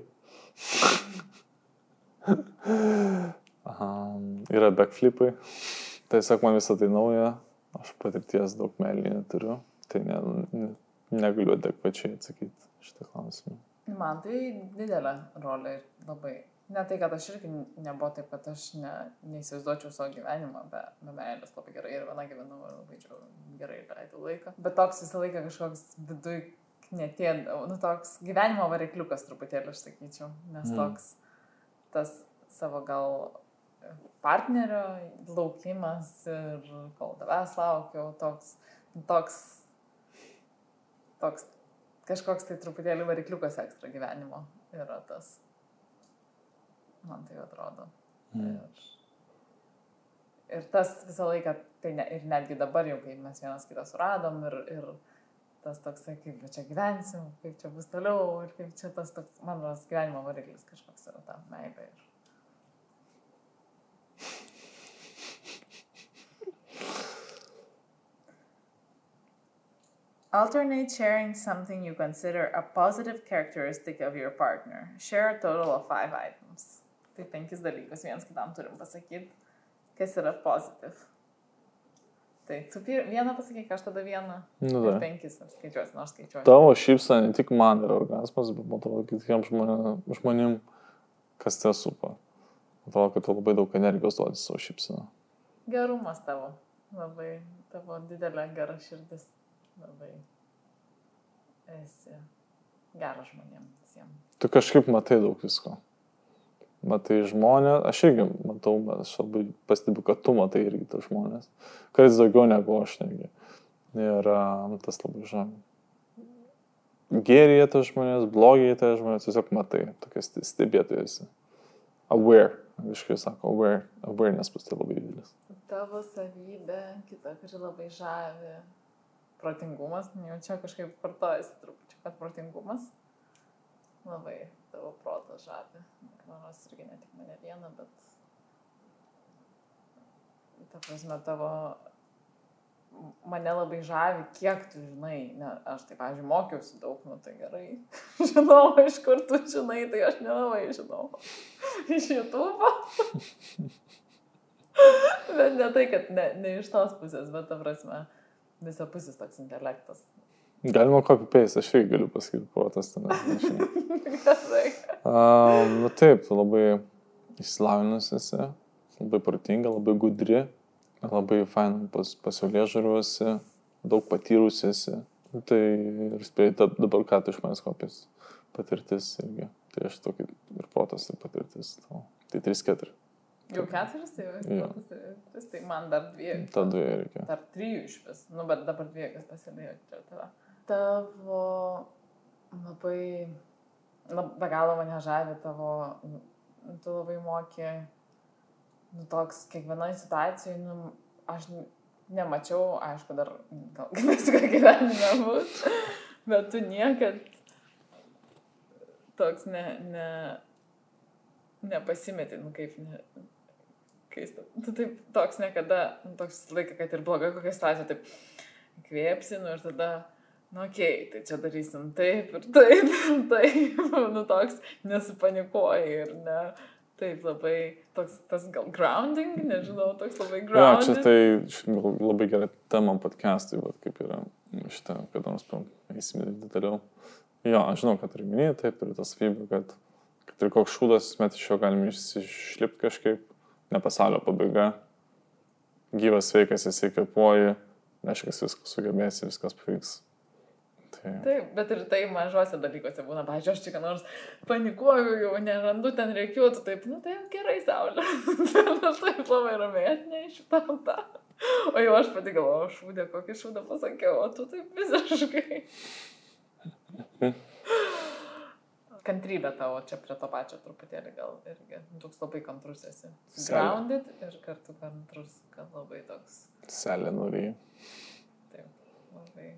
um, yra backflipai. Tiesiog man visą tai nauja. Aš patirties daug meilį neturiu. Tai ne, ne, negaliu adekvačiai atsakyti šitą klausimą. Man tai didelė rolė ir labai. Ne tai, kad aš irgi nebuvo taip, kad aš ne, neįsivaizduočiau savo gyvenimą be, be meilės labai gerai ir viena gyvenau ir labai džiau, gerai leidau laiką. Bet toks visą laiką kažkoks viduj netėdavo, nu toks gyvenimo varikliukas truputėlį, aš sakyčiau, nes Mm. toks tas savo gal partnerio laukimas ir kol tavęs laukiau, toks, toks, toks kažkoks tai truputėlį varikliukas ekstra gyvenimo yra tas. Man tai atrodo. Mm. Ir, ir tas visą laiką, tai ne, ir netgi dabar jau, kai mes vienas kitą suradom ir, ir tas toksai, kaip čia gyvensim, kaip čia bus toliau ir kaip čia tas toks, man rodos, gyvenimo variklis kažkoks yra ta meilė. Ir... Alternate sharing something you consider a positive characteristic of your partner. Share a total of five items. Tai penkis dalykus viens kitam turim pasakyti, kas yra positive. Tai tu vieną pasakyk, aš tada vieną. Nu, da. penkis aš skaičiuosi, nors skaičiuosi. Tavo šypsena ne tik man yra orgasmas, bet man atrodo, kad kitiems žmonėm, žmonėm, kas te supa. Atrodo, kad tu labai daug energijos duodi savo šypseną. Gerumas tavo. Labai tavo didelė gera širdis. Labai esi geras žmonėms visiems. Tu kažkaip matai daug visko. Matai žmonės, aš irgi matau, aš labai pastebiu, kad tu matai irgi tos žmonės. Kartais daugiau negu aš netgi. Ir um, tas labai žavi. Gerėje tas žmonės, blogėje tas žmonės, tiesiog matai, tokias stebėtojas. Aware, angliškai sako, aware, awareness pas tai labai didelis. Tavo savybė, kita, kuri labai žavi. Protingumas, jau čia kažkaip kartojasi truputį, kad protingumas labai tavo protas žavi. Manos irgi ne tik mane vieną, bet ta prasme tavo mane labai žavi, kiek tu žinai. Ne, aš tai, pavyzdžiui, mokiausi daug, nu tai gerai. Žinau, iš kur tu žinai, tai aš nelabai žinau. Iš YouTube. bet ne tai, kad ne, ne iš tos pusės, bet ta prasme, visapusis toks intelektas. Galima copy paste, aš irgi galiu pasakyti, protas ten. Um, nu taip, labai išsilavinusi esi, labai protinga, labai gudri, labai fain pas, pasaulė žaruosi, daug patyrusi esi. Nu, Tai ir spėjai, dabar ką tu iš manęs kopės patirtis irgi. Tai aš tokį ir protas ir patirtis. Tai 3-4. Jau keturis, tai Jo. vis tai man dar dviejų. Ta dviejų reikia. Dar trijų iš vis. Nu, bet dabar dviejų, kas pasidėjo čia tave. Tavo labai, na, be galo mane žavi tavo, nu, tu labai moki, nu, toks kiekvienoje situacijoje, nu, aš nemačiau, aišku, dar, gal kaip visko gyvenime bus, bet tu niekad toks ne, ne, nepasimeti, nu, kaip, ne, keista. Tu taip, toks niekada, nu, toks laikas, kad ir bloga kokia situacija, taip kvėpsi, nu ir tada, nu, okei, okay, tai čia darysim taip ir taip, ir taip, nu, toks nesupanikuoji ir ne, taip labai, toks tas gal grounding, nežinau, toks labai grounding. čia tai š- gal labai gera tema podcast'ui, bet kaip yra šitą, kad nors eisime detaliau. Jo, aš žinau, kad ir minėjai, taip, ir tas fibra, kad, kad ir koks šūdas met iš jo galime išsišlipti kažkaip, ne pasaulio pabaiga, gyvas, sveikas, esi kvepuoji, reiškia, viskas sugebėsi, viskas pavyks. Tai, Taip, bet ir tai mažose dalykuose būna, pažiūrėjau, aš čia ką nors panikuoju, jau nerandu ten reikiuotų, taip, nu tai gerai, saulė. aš taip labai ramiai atnešiu tam tą. O jau aš pati galvoju, šūdė, kokį šūdą pasakiau, o tu taip visiškai. Kantrybė tavo čia prie to pačio truputėlį gal irgi. Toks labai kantrus esi. Grounded ir kartu kantrus, kad labai toks, norėjai. taip, labai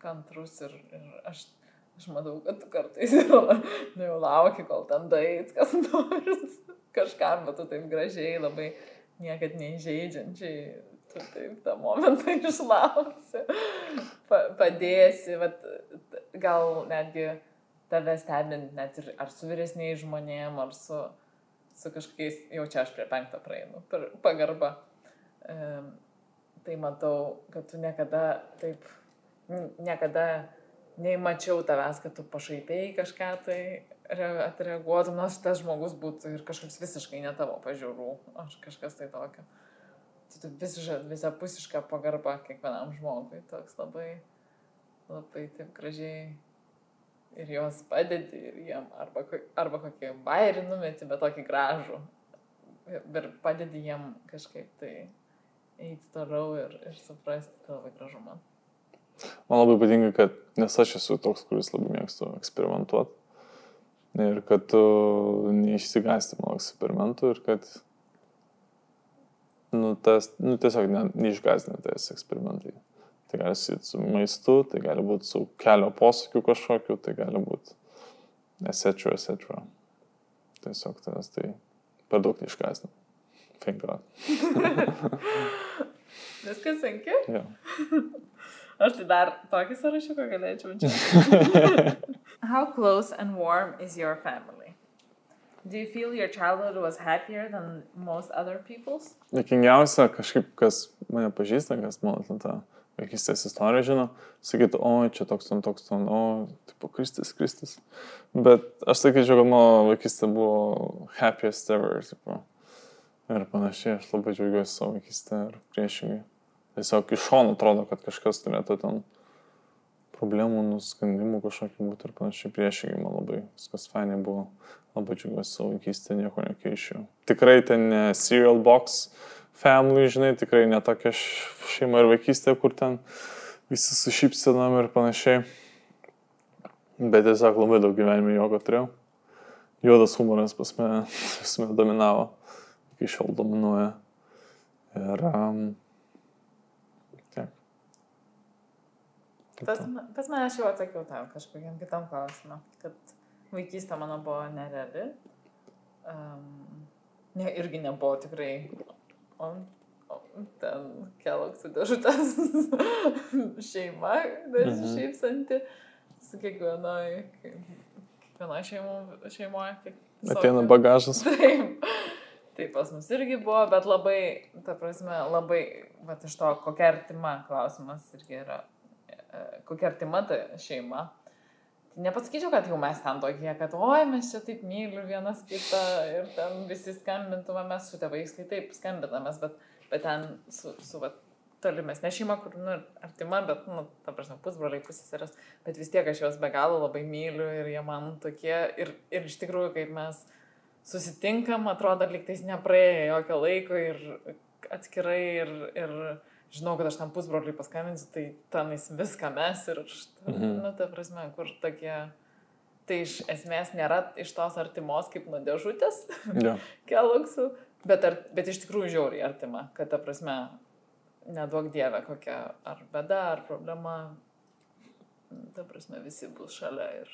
kantrus ir, ir aš, aš matau, kad tu kartais jau, nu, jau lauki, kol ten daits, kas nors kažkam, bet tu taip gražiai, labai niekad neįžeidžiančiai, tu taip tą momentą išlauksi, pa, padėsi, bet gal netgi tave stebint net ir ar su vyresniais žmonėm, ar su, su kažkokiais, jau čia aš prie penkto praeinu, per pagarbą. Um, tai matau, kad tu niekada taip, niekada neįmačiau tavęs, kad tu pašaipiai kažką tai re- atreaguotum, nors tas žmogus būtų ir kažkoks visiškai ne tavo pažiūrų, aš kažkas tai tokio. Tu visapusiška pagarba kiekvienam žmogui, toks labai, labai taip gražiai ir juos padedi ir jiem, arba, arba kokį bairį numeti, bet tokį gražų. Ir, padedi jiem kažkaip tai eiti toliau ir, ir suprasti, tai labai gražu man. Man labai patinka, kad nes aš esu toks, kuris labai mėgstu eksperimentuoti. Ir kad tu neišsigasti mano eksperimentų ir kad nu, tas, nu, tiesiog ne, neišgazdina tas eksperimentai. Tai gali būti su maistu, tai gali būti su kelio posakiu kažkokiu, tai gali būti etc. etc. Tiesiog tas tai per daug neiškasnė. Thank God. Viskas sunki? Ja. Aš tai dar tokį sąrašiuką galėčiau čia. How close and warm is your family? Do you feel your childhood was happier than most other people's? Dėkingiausia kažkaip, kas mane pažįsta, kas mano tą vaikystės istoriją žino, sakytų, o čia toks ten, toks ten, o, tipo, Kristis, Kristis. Bet aš sakyčiau, kad mano vaikystė buvo happiest ever, tipo. Ir panašiai, aš labai džiaugiuosi savo vaikystę ir priešingai. Tiesiog iš šono atrodo, kad kažkas turėtų ten problemų, nuskandimų kažkokių būti ir panašiai priešingai, man labai viskas fainai buvo, labai džiaugiuosi savo vaikystę, nieko nekeičiau. Tikrai ten serial box family, žinai, tikrai ne tokia š- šeima ir vaikystė, kur ten visi su šypsenam ir panašiai. Bet tiesiog labai daug gyvenime jogo turėjau. Juodas humoras pas mane, mane dominavo, iki šiol dominuoja. Ir um. Pas, pas mane aš jau atsakiau tam kažkokiam kitam klausimam, kad vaikystė mano buvo nereali. Um, ne, irgi nebuvo tikrai. O, o ten keloksų dėžutės šeima, Mhm. šypsanti su kiekvienoj, kiekvienoj šeimo, šeimoje. Kiek, Ateina bagažas. Taip. Tai pas mus irgi buvo, bet labai, ta prasme, labai, va iš to, kokia artima klausimas irgi yra, e, kokia artima ta šeima. Nepasakyčiau, kad jau mes ten tokie, kad oi, mes čia taip myliu vienas kitą ir ten visi skambintume, mes su tėvais tai taip skambinamės, bet, bet ten su, su va, tolimesnė šeima, kur, nu, artima, bet, nu, ta prasme, pusbroliai, pusseserės, bet vis tiek aš juos be galo labai myliu ir jie man tokie, ir, ir iš tikrųjų, kaip mes susitinkam, atrodo, liktais nepraėjo jokio laiko ir atskirai ir, ir žinau, kad aš tam pusbroliui paskambinsiu, tai tenais viską mes ir, aš, Mhm. nu, ta prasme, kur tokie, tai iš esmės nėra iš tos artimos kaip nuo dėžutės Ja. keloksų, bet, ar, bet iš tikrųjų žiauriai artima, kad ta prasme, nedaug dievė kokia ar bėda, ar problema, ta prasme, visi bus šalia ir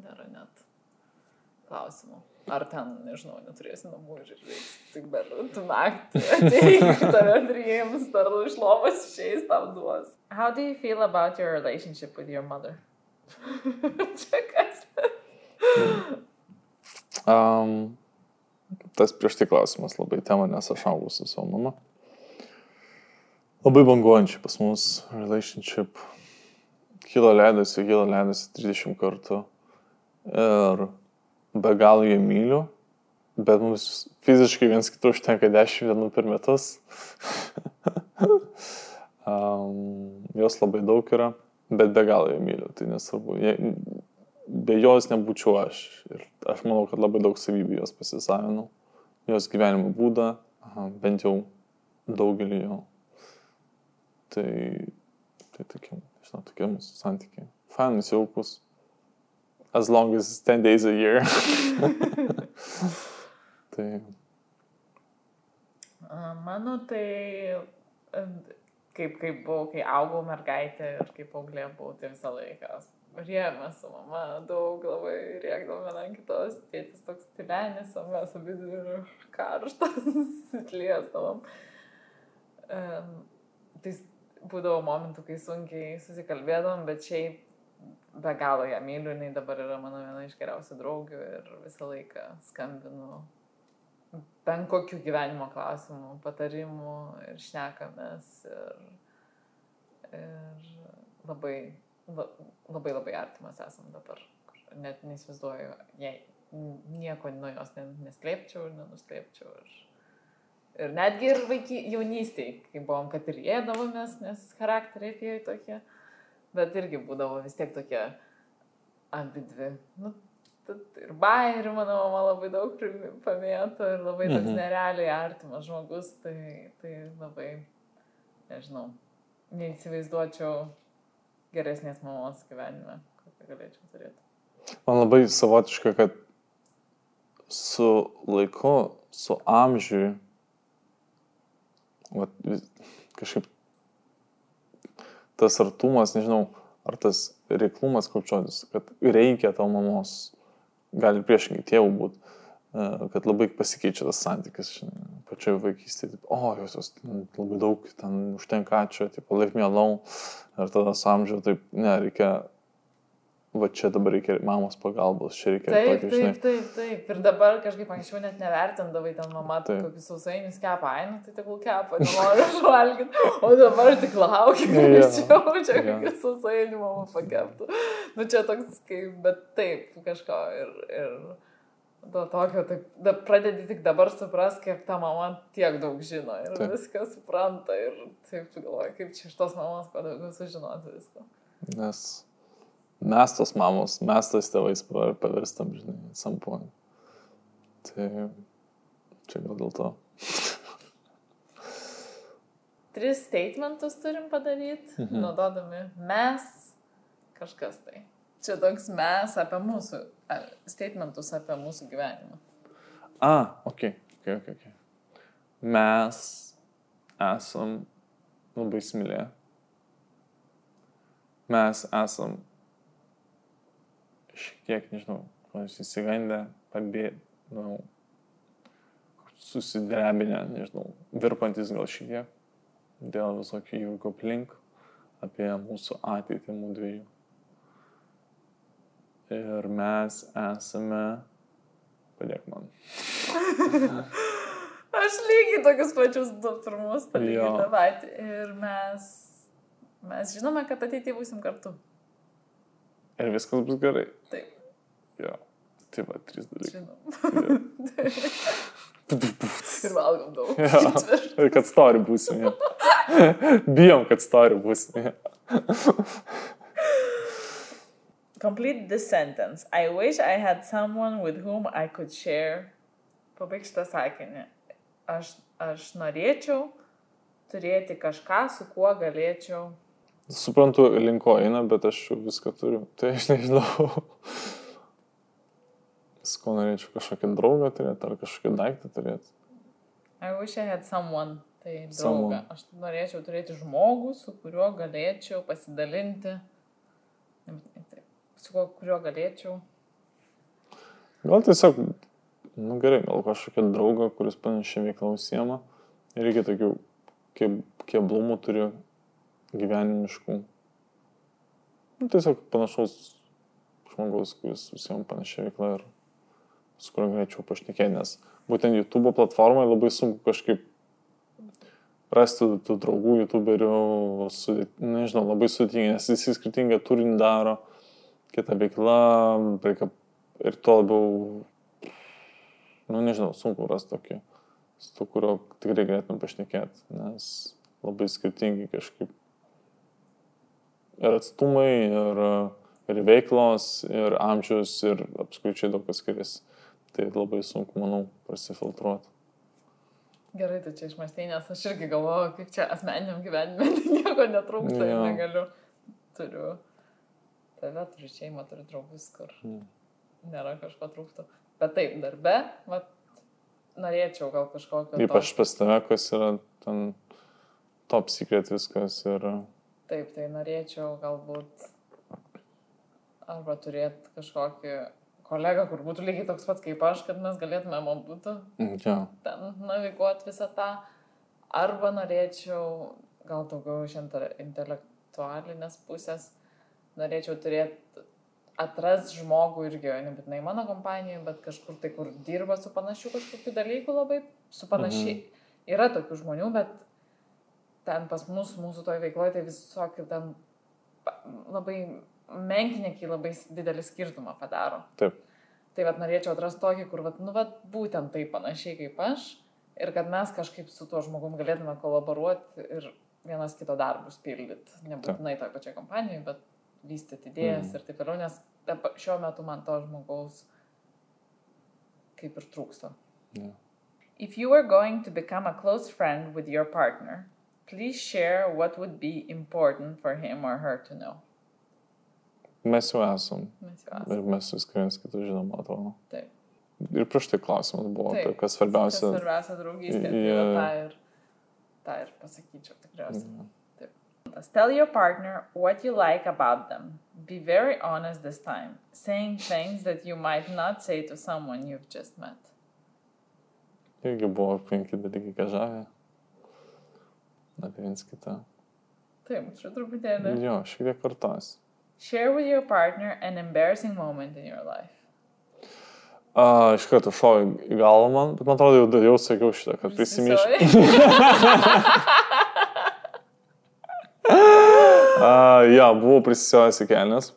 nėra net klausimų. Ar ten, nežinau, neturėsi namų ir reiks tik bet tu naktį ateik, tave priims, ar iš lovos išeis, tau duos. How do you feel about your relationship with your mother? Čia kas? Um, tas prieš tai klausimas labai tema, nes aš augau su savo mama. Labai banguojančiai pas mus relationship. Kilo leidosi, kilo leidosi 30 kartų. Ir be galo jie myliu, bet mums fiziškai viens kitų užtenka 10 dienų per metus. um, jos labai daug yra, bet be galo jie myliu, tai nesvarbu. Jie, be jos nebūčiau aš. Ir aš manau, kad labai daug savybių jos pasisavinau. Jos gyvenimo būdą, aha, bent jau daugelį jo. Tai, tai tokie, žinau, tokie mūsų santykiai. Fainus, jaukus. As long as it's 10 days a year. tai, A, Mano tai, kaip, kaip buvau, kai augau mergaitė ir kaip auglė buvau, tai visą laiką rėmė su mama, daug labai rėkdavo viena kitos, tėtis toks tilenis, o mes abi karštas, atliesdavom. Um, tai būdavo momentų, kai sunkiai susikalbėdavom, bet šiaip be galo ją myliu, jinai dabar yra mano viena iš geriausių draugių ir visą laiką skambinu bent kokių gyvenimo klausimų, patarimų ir šnekamės ir, ir labai, la- labai labai artimas esam dabar. Net neįsivaizduoju, jei nieko nuo jos ne- neslėpčiau ir nenuslėpčiau. Ir, ir netgi ir vaiky, jaunystėje, kai buvom, kad ir ėdavomės, nes charakteriai tie tokie, bet irgi būdavo vis tiek tokie abi dvi. Nu, ir bairių mano mama labai daug pamėto ir labai toks Mhm. nerealiai artimas žmogus, tai, tai labai, nežinau, neįsivaizduočiau geresnės mamos gyvenime, kokią galėčiau turėti. man labai savotiška, kad su laiku, su amžiui, vat, kažkaip tas artumas, nežinau, ar tas reiklumas, kaip žodis, kad reikia tavo mamos, gali priešingai tėvų būti, kad labai pasikeičia tas santykis, žinai, pačioje vaikystėje, o, jos, jos ten labai daug, ten užtenka ačiū, taip, leave me alone, ir tada su amžiu, taip, ne, reikia va čia dabar reikia mamos pagalbos, čia reikia. Taip, žinai. taip, taip, taip. Ir dabar kažkaip anksčiau net nevertindavai ten mama, Taip. kokius sausainius kepa, ai, nu tai tegul kepa, nenoriu valgyti. O dabar tik laukiu, kad Jo. iščiau čia Jo. kokius sausainius mama pakeptų. Nu čia toks kaip, bet taip, kažko ir... ir to tokio, taip, da, pradedi tik dabar supras, kiek ta mama tiek daug žino ir Taip. viską supranta ir taip tu galvoji, kaip čia iš tos mamos kuo daugiau sužinoti visko. Nes mes tos mamos, mes tos tėvais pa- pavirstam, žinai, sampuojam. Tai čia gal dėl to. Tris statementus turim padaryti, Mhm. naudodami mes kažkas tai. Čia toks mes apie mūsų, statementus apie mūsų gyvenimą. A, ok, ok, ok. okay. Mes esam labai smilė. Mes esam šiek tiek, nežinau, įsigandę, pabė, nu, susidrebinę, nežinau, virpantis gal šiek tiek dėl visokių įvykių aplink apie mūsų ateitį mūsų dviejų. Ir mes esame, padėk man. Aš lygiai tokius pačius du pirmus, tai lygiai tą patį. Ir mes, mes žinome, kad ateityje būsim kartu. Ir viskas bus gerai. Taip, Jo. Tai va, trys dalykai. žinom. ir valgom daug. Jo. Ir kad story būsim. Jo. Bijom, kad story būsim. Jo. Complete this sentence. I wish I had someone with whom I could share. Pabaig šitą sakinį. Aš, aš norėčiau turėti kažką, su kuo galėčiau. Suprantu, linko eina, bet aš viską turiu. Tai aš nežinau. Su ko norėčiau kažkokį draugą turėti ar kažkokį daiktą turėti. I wish I had someone. Tai draugą. Someone. Aš norėčiau turėti žmogų, su kuriuo galėčiau pasidalinti. Su kuriuo galėčiau. Gal tiesiog, nu gerai, gal kažkokią draugą, kuris panašiai veiklą užsiema. Reikia tokių keb- keblumų turi gyvenimiškų. Nu, tiesiog panašaus žmogaus, kuris užsiema panašiai veiklą ir su kuriuo galėčiau pašnekėti, nes būtent YouTube platformoje labai sunku kažkaip rasti tų draugų, YouTuberių, sudėt, nežinau, labai sudėtinga, nes visi skirtingą turinį daro, kita veikla, reikia ir tuo labiau, nu nežinau, sunku rasti tokį, su kuriuo tikrai galėtume pašnekėti, nes labai skirtingi kažkaip ir atstumai, ir, ir veiklos, ir amžius, ir apskričiai daug kas skiriasi. Tai labai sunku, manau, prasifiltruoti. Gerai, tu čia išmastei, nes aš irgi galvoju, kaip čia asmeniniam gyvenime nieko netrūksta ir Jo. negaliu. Turiu tave, turiu šeimą, turiu draugus, kur Mm. nėra kažko trūksta. Bet taip, darbe, vat, norėčiau gal kažkokio. Ypač pas tave, kas yra ten top secret viskas ir Taip, tai norėčiau galbūt arba turėti kažkokį kolegą, kur būtų lygiai toks pats kaip aš, kad mes galėtumėm abu ja, ten naviguoti visą tą. Arba norėčiau, gal daugiau iš inte- intelektualinės pusės, norėčiau turėti, atras žmogų irgi, nebūtinai mano kompanijoje, bet kažkur tai, kur dirba su panašiu kažkokiu dalyku labai, su panašiai. Mhm. Yra tokių žmonių, bet ten pas mus, mūsų toje veikloje, tai visokių ten labai menkiniai labai didelį skirtumą padaro. taip. Tai vad norėčiau atrasti tokį, kur, vat, nu, vat, būtent taip panašiai kaip aš ir kad mes kažkaip su tuo žmogum galėtume kolaboruoti ir vienas kito darbus pildyti. Nebūtinai toje pačioje kompanijoje, bet vystyti idėjas Mhm. ir taip toliau, nes šiuo metu man to žmogaus kaip ir trūksta. Ja. If you were going to become a close friend with your partner, please share what would be important for him or her to know. Mes jau esam Mes jau esame. ir mes viską viens kitų žinom, atrodo. Taip. Ir prieš tai klausimas buvo, Taip. apie kas svarbiausia. Kas svarbiausia draugystė. Tai Jo. va tą ir, tą ir pasakyčiau tikriausiai. Ja. punktas. Tell your partner what you like about them. Be very honest this time, saying things that you might not say to someone you've just met. Irgi buvo penki dalykai, ką žavė. Apie viens kitą. Taip, čia truputėlį. Jo, šiek tiek kartos. Share with your partner an embarrassing moment in your life. A, iš karto šojo į galvą man, bet man atrodo, jau, jau sakiau šitą, kad prisiminčiau. A, ja, buvau prisisiojęs į kelnes,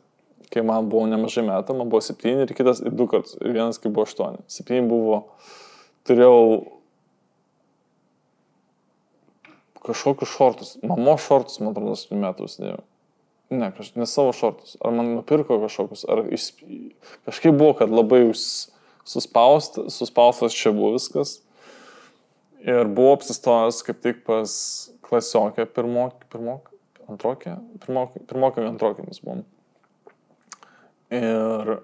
kai man buvo nemažai metų, man buvo septyni ir kitas ir du kartus, ir vienas kai buvo aštuoni. Septyni buvo, turėjau kažkokius šortus, mamos šortus, man atrodo, septyni metų užsidėjau. Ne, kaž, ne savo šortus. Ar man nupirko kažkokius, ar iš, kažkaip buvo, kad labai us- suspaust, suspaustas čia buvo viskas. Ir buvau apsistojęs kaip tik pas klasiokę, pirmok, pirmok, antrokę, pirmok, pirmokai, antrokai mes buvom. Ir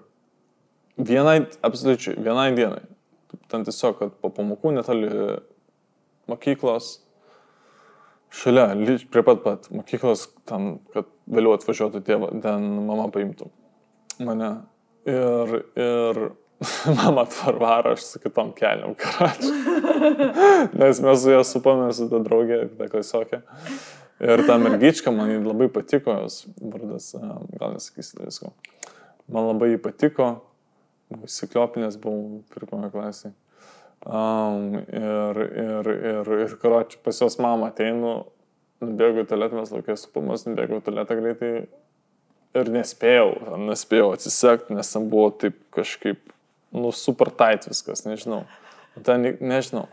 vienai, absoliučiai, vienai dienai. Ten tiesiog, kad po pamokų netoli mokyklos, šalia, prie pat pat mokyklos, ten, kad vėliau atvažiuotų tėvą, ten mama paimtų mane. Ir, ir mama atvarvaro, aš su kitom keliam karačiu. Nes mes su ja supame su ta draugė, ta klasiokė. Ir ta mergička man ji labai patiko, jos vardas, a, gal nesakysiu visko. Man labai jį patiko, įsikliopinės buvau pirmoje klasėje. Um, ir, ir, ir, ir karočiui, pas jos mamą ateinu, nubėgau į tualetą, mes laukės supamas, nubėgau į tualetą greitai ir nespėjau, nespėjau atsisekti, nes ten buvo taip kažkaip, nu, super tight viskas, nežinau. O Ten, ne- nežinau.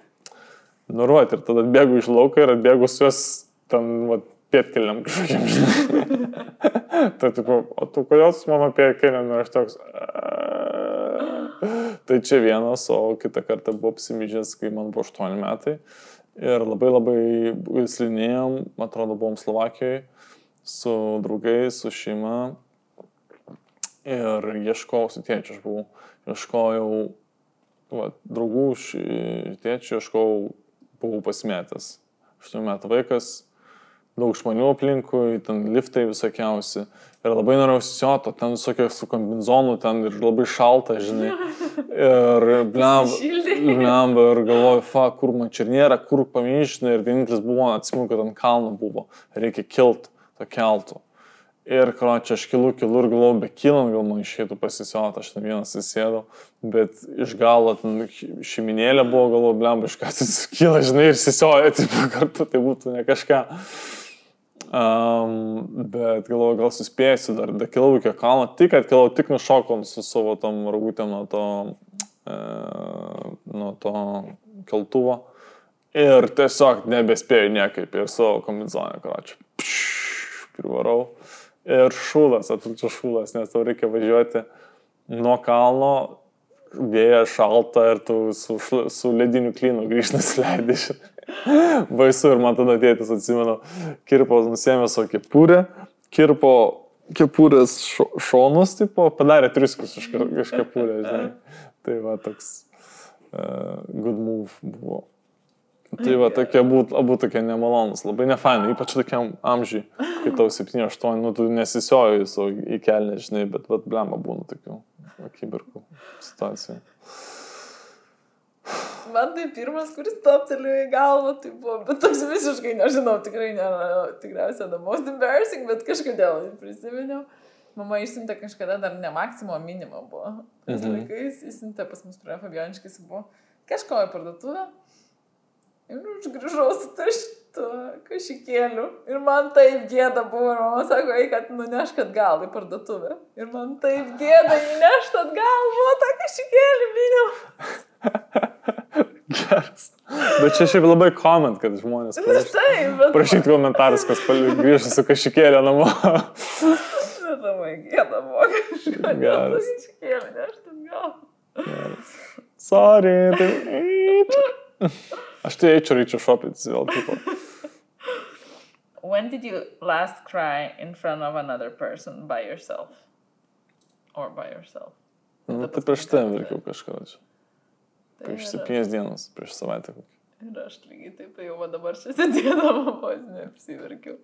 Nuruoti ir tada atbėgu iš lauko ir atbėgu su jos ten, va, pietkeliam kažkokiam, žinai. tai, tipo, o tu kodėl su mano pietkeliam ir aš toks. "Aaa." Tai čia vienas, o kitą kartą buvau apsimyžęs, kai man buvo 8 metai. Ir labai labai slidinėjom, man atrodo, buvom Slovakijoje su draugais, su šeima. Ir ieškojau, su tėčiu aš buvau, ieškojau va, draugų, tėčių, ieškojau, buvau pasimetęs. 8 metų vaikas, daug žmonių aplinkui, ten liftai visokiausi. Ir labai norėjau sisioto, ten visokie su kombinzonu, ten ir labai šalta, žinai. Ir blem, Pasišildei. blem, ir galvoju, fa, kur man čia nėra, kur pamyžinai. Ir vienintelis buvo, atsimenu, kad ant kalno buvo, reikia kilt to keltų. Ir, karo, čia aš kilu, kilu ir galvoju, be kilant gal man išėtų pasisioti, aš ten vienas įsėdau, bet iš galo ten šeiminėlė buvo, galvoju, blem, iš ką tu kyla, žinai, ir sisioja, taip kartu, tai būtų ne kažką. Um, bet galvoju, gal suspėsiu dar, dar kilau iki kalno, tik kad kilau, tik nušokom su savo tom rūgutėm nuo to, e, nuo to keltuvo. Ir tiesiog nebespėjau niekaip ir savo kombinzoną, karočią. Privarau. Ir šūlas, atrūčia šūlas, nes tau reikia važiuoti nuo kalno, vėja šalta ir tu su, su lediniu klynu grįžtas leidai. Baisu ir man tada tėtis, atsimenu, kirpo nusėmė savo kepurę, kirpo kepurės šo, šonus, tipo, padarė triskus iš, iš kepurės, žinai. Tai va toks uh, good move buvo. Tai va, tokie abu, abu tokie nemalonus, labai nefainai, ypač tokiam amžiui, kai tau 7-8, nu tu nesisioji su į kelnes, žinai, bet, bet blema būna tokių akimirkų situacijų. Man tai pirmas, kuris toptelėjo į galvą, tai buvo, bet toks visiškai nežinau, tikrai ne, tikriausiai the most embarrassing, bet kažkodėl prisiminiau. Mama išsiuntė kažkada dar ne maksimum minimum buvo. Mhm. laikais išsiuntė pas mus prie Fabioniškis buvo kažko į parduotuvę. Ir aš grįžau su taštu kažkėliu. Ir man taip gėda buvo. Ir mama sako, eik, kad nunešk atgal į parduotuvę. Ir man taip gėda įnešti atgal. Buvo tą kažkėlį minimum. Geras. Bet čia šiaip labai comment, kad žmonės Na parašytų. taip, bet... Prašyti komentarus, kas grįžta su kažkėlė namo. Bet labai gėda buvo kažką. Geras. Kažkėlį nešti atgal. Sorry. Tai... Aš tai eičiau, reičiau šopintis vėl. When did you last cry in front of another person by yourself? Or by yourself? Nu, tai prieš tai verkiau kažką. čia. Tai Prieš septynias dienas, prieš savaitę. kokį. Ir aš lygiai taip jau dabar čia sėdėdama, vos neapsiverkiau.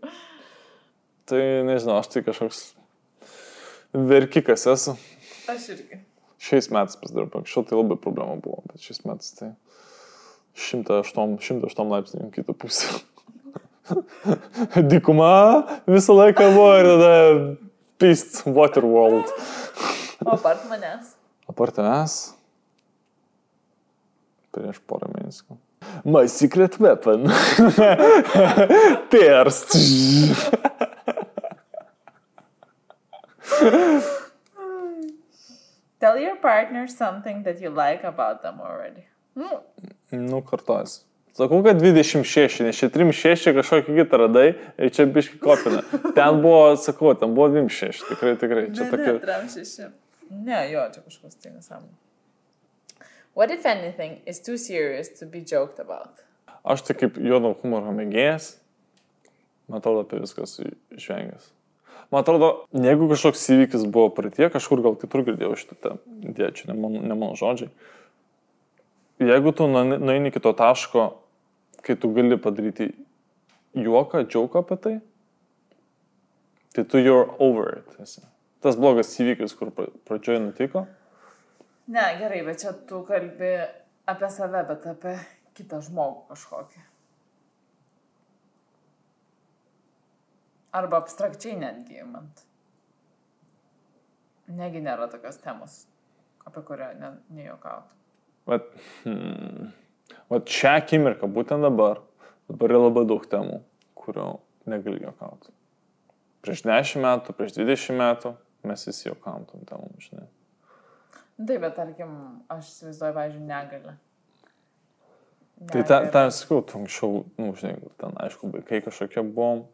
Tai nežinau, aš tai kažkoks verkikas esu. Aš irgi. Šiais metais pasidarau, anksčiau tai labai problema buvo, bet šiais metais tai 108, 108 laipsnių kitą pusę. Dykuma visą laiką buvo ir tada Beast Waterworld. O apart manęs. Apart tavęs. Prieš porą mėnesių. My secret weapon. Tears. Tell your partner something that you like about them already. Nu, nu, kartuojas. Sakau, kad 26, nes čia 36 kažkokį kitą radai ir čia biški kopina. Ten buvo, sakau, ten buvo 26, tikrai, tikrai. Čia ne, tokia... ne, tram šeši. Ne, jo, čia kažkas tai nesąmonė. What if anything is too serious to be joked about? Aš tai kaip juodo humoro mėgėjas, man atrodo, apie viskas išvengęs. Man atrodo, jeigu kažkoks įvykis buvo praeitie, kažkur gal kitur girdėjau šitą, čia ne mano, ne mano žodžiai. Jeigu tu nu- nueini iki to taško, kai tu gali padaryti juoką, džiauką apie tai, tai tu you're over it. Esi. Tas blogas įvykis, kur pra- pradžioje nutiko, Ne, gerai, bet čia tu kalbi apie save, bet apie kitą žmogų kažkokį. Arba abstrakčiai netgi imant. Negi nėra tokios temos, apie kurią ne, Bet, hmm, vat šią akimirką, būtent dabar, dabar yra labai daug temų, kurio negali juokauti. Prieš 10 metų, prieš 20 metų mes visi juokavom tom temom, žinai. Taip, bet tarkim, aš įsivaizduoju, važiuoju, negalę. Tai ten, ten sakau, tu anksčiau, nu, žinai, ten, aišku, vaikai kažkokie buvom,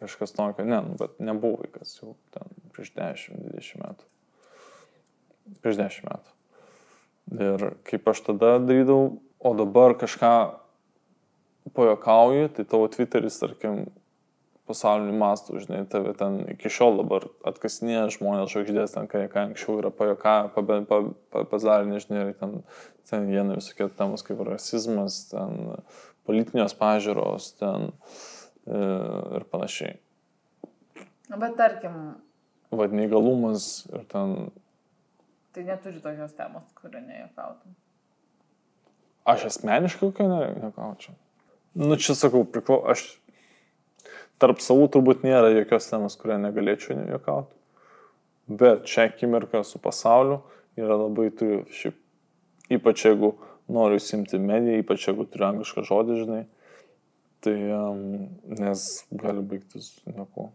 kažkas tokio, ne, nu, bet nebuvo vaikas jau ten prieš 10-20 metų. Prieš 10 metų. Ir kaip aš tada darydavau, o dabar kažką pajokauju, tai tavo Twitteris, tarkim, pasauliniu mastu, žinai, tave ten iki šiol dabar atkasinėja žmonės žvaigždės, ten, kai ką anksčiau yra pajokavę, pa, pa, pa, pazarė, nežinai, ir ten, ten viena visokie temos kaip rasizmas, ten politinės pažiūros, ten e, ir panašiai. Bet tarkim, Vad neįgalumas ir ten, tai neturi tokios temos, kurią nejokautum. aš asmeniškai kokio nekaučiau. Nu, čia sakau, priklau, aš tarp savų turbūt nėra jokios temos, kurią negalėčiau juokauti. Bet šią akimirką su pasauliu yra labai turiu, šiaip, ypač jeigu noriu simti mediją, ypač jeigu turiu anglišką žodį, žinai, tai um, nes gali baigtis nieko.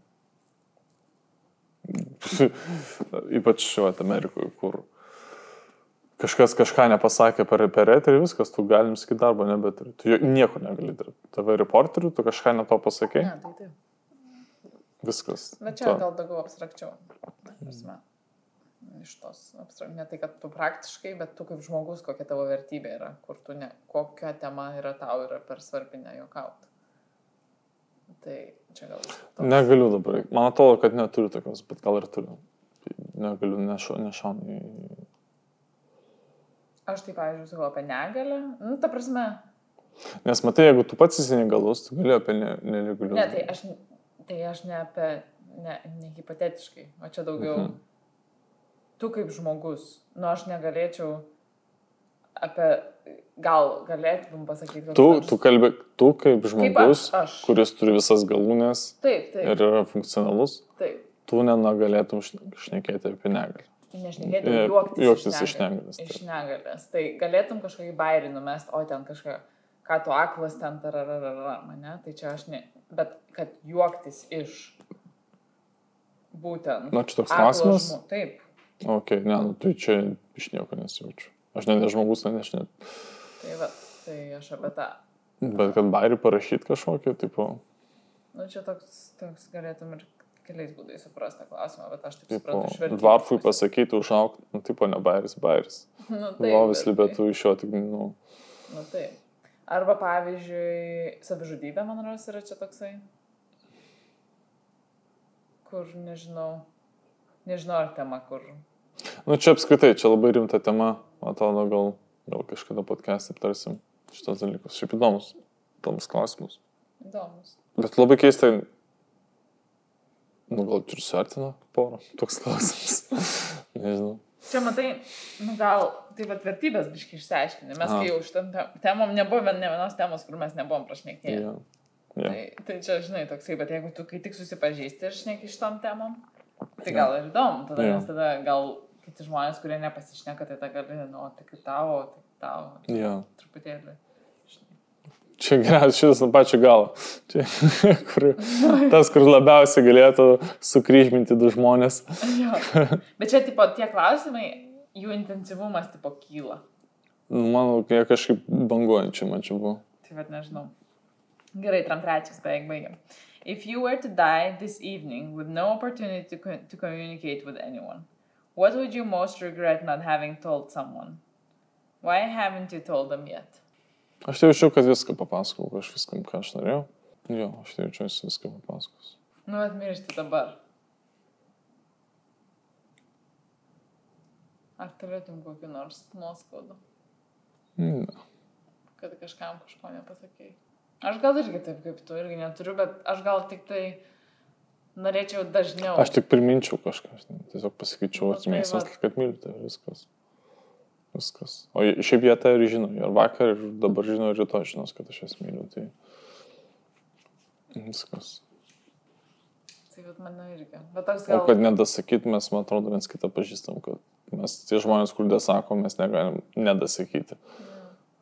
ypač šiuo Amerikoje, kur kažkas kažką nepasakė per, per eterį, viskas, tu galim sakyti darbo nebeturi. Tu nieko negali dirbti. Tave reporterių, tu kažką ne to pasakė, Ne, tai taip. viskas. Bet čia To- gal daugiau abstrakčiau. prasme. Iš tos abstrak... Ne tai, kad tu praktiškai, bet tu kaip žmogus, kokia tavo vertybė yra, kur tu ne, kokia tema yra tau yra per svarbi nejokauti. Tai čia gal iš to. Negaliu dabar. Man atrodo, kad neturiu tokios, bet gal ir turiu. Negaliu, nešau, nešaunu. Aš tai, pavyzdžiui, sakau apie negalę. Nu, ta prasme, Nes matai, jeigu tu pats esi negalus, tu gali apie ne- nelegalius. ne, tai aš, tai aš ne apie, ne, ne hipotetiškai, o čia daugiau. Mhm. Tu kaip žmogus, nu aš negalėčiau apie, gal galėtum pasakyti, kad... Tu, tu kalbi, tu kaip žmogus, aš, aš. kuris turi visas galūnės Taip, taip, ir yra funkcionalus, taip. tu negalėtum šnekėti apie negalį. Nešnekėti, juoktis, juoktis iš negalės. Iš negalės. Tai galėtum kažkokį bairį numest, o ten kažką, ką tu aklas ten tararara, mane, tai čia aš ne. Bet kad juoktis iš būtent. Na, čia toks klausimas. Taip. Ok, ne, nu, tai čia iš nieko nesijaučiu. Aš net ne žmogus, net. Tai va, tai aš apie tą. Bet kad bairį parašyti kažkokį, tipo, Nu, čia toks, toks galėtum ir keliais būdais suprasti klausimą, bet aš taip suprantu iš vertybės dvarfui pasakyti užaukti, nu, tipo, ne bairis, bairis. Nu, Lovis bet libėtų iš jo tik, nu, Nu, taip. Arba, pavyzdžiui, savižudybė, man rodos, yra čia toksai. Kur, nežinau, nežinau, ar tema, kur. nu, čia apskritai, čia labai rimta tema, atrodo, gal, gal kažkada podcast aptarsim šitos dalykus. Šiaip įdomus, įdomus klausimus. Įdomus. Bet labai keista, Nu, gal ir suartina porą. Toks klausimas. Nežinau. Čia matai, nu gal taip pat vertybės biškai išsiaiškinti. Mes Aha. kai jau šitam te- temom nebuvo ne vienos temos, kur mes nebuvom prašnekėję. Ja. Ja. Tai, tai čia, žinai, toksai, bet jeigu tu kai tik susipažįsti ir šneki šitom temom, tai gal ir įdomu, tada, Jo. nes tada gal kiti žmonės, kurie nepasišneka, tai tą gali, nu, kaip tavo, tai tavo, ja. truputėlį. Čia geriausias šitas nuo pačio galo. Čia, kur, tas, kur labiausiai galėtų sukryžminti du žmonės. Jo. Bet čia, tipo, tie klausimai, jų intensyvumas, tipo, kyla. Nu, Manau, jie kažkaip banguojančiai man čia buvo. Tai vad nežinau. Gerai, tram trečias, beveik baigiam. If you were to die this evening with no opportunity to, to communicate with anyone, what would you most regret not having told someone? Why haven't you told them yet? Aš tai jaučiu, kad viską papasakau, aš viską, ką aš norėjau. Jo, aš tai jaučiu, jis viską papasakos. Nu, atmiršti dabar. Ar turėtum kokiu nors nuoskaudų, Ne. kad kažkam kažko nepasakėjai? Aš gal irgi taip kaip tu irgi neturiu, bet aš gal tik tai norėčiau dažniau. Aš tik priminčiau kažką, ne- tiesiog pasakyčiau Nu, vat. kad myliu tave, viskas. Viskas. O šiaip jie tą ir žino, ir vakar, ir dabar žino, ir rytoj žinos, kad aš jas myliu. Tai viskas. Tai vat mano irgi. Bet toks O gal... kad nedasakyt, mes, man atrodo, viens kitą pažįstam, kad mes tie žmonės, kur desako, mes negalim nedasakyti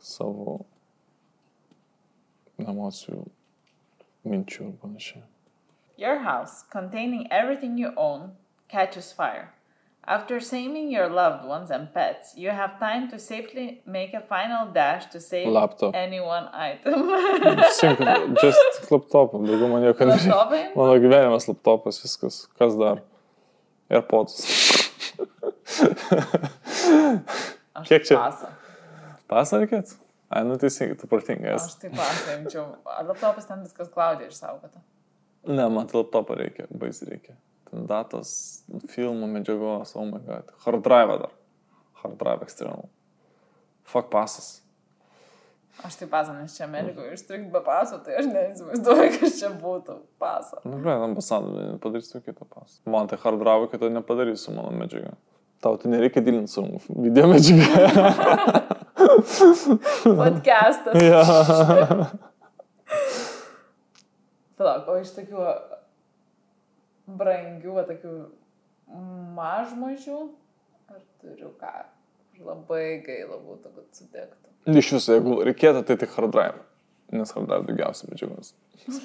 savo emocijų, minčių ir panašiai. Your house, containing everything you own, catches fire. After saving your loved ones and pets, you have time to safely make a final dash to save Laptop. any one item. Sink, just laptopą, daugiau man nieko nereikia. Mano gyvenimas laptopas, viskas. Kas dar? AirPods. Kiek čia? Pasą. Pasą reikėt? Ai, nu teisingai, tu protingas. Aš taip pasą imčiau. Laptopas ten viskas klaudė išsaugota? Ne, man tai laptopą reikia, baisiai reikia. Ten datos, filmų medžiagos, oh my god. Hard drive dar. Hard drive external. Fuck pasas. Aš taip pasą, nes čia Amerikoje ištrikti be paso, tai aš neįsivaizduoju, kas čia būtų pasą. Nu, ble, ambasadoriui padarysiu kitą pasą. Man tai hard drive, kad to nepadarysiu mano medžiagą. Tau tai nereikia dilinti su video medžiaga. Podcastas. ja. Palauk, o iš tokių brangių, va, tokių mažmažių, ar turiu ką? Labai gaila būtų, kad sudegtų. Iš viso, jeigu reikėtų, tai tik hard drive. Nes hard drive daugiausiai medžiagos.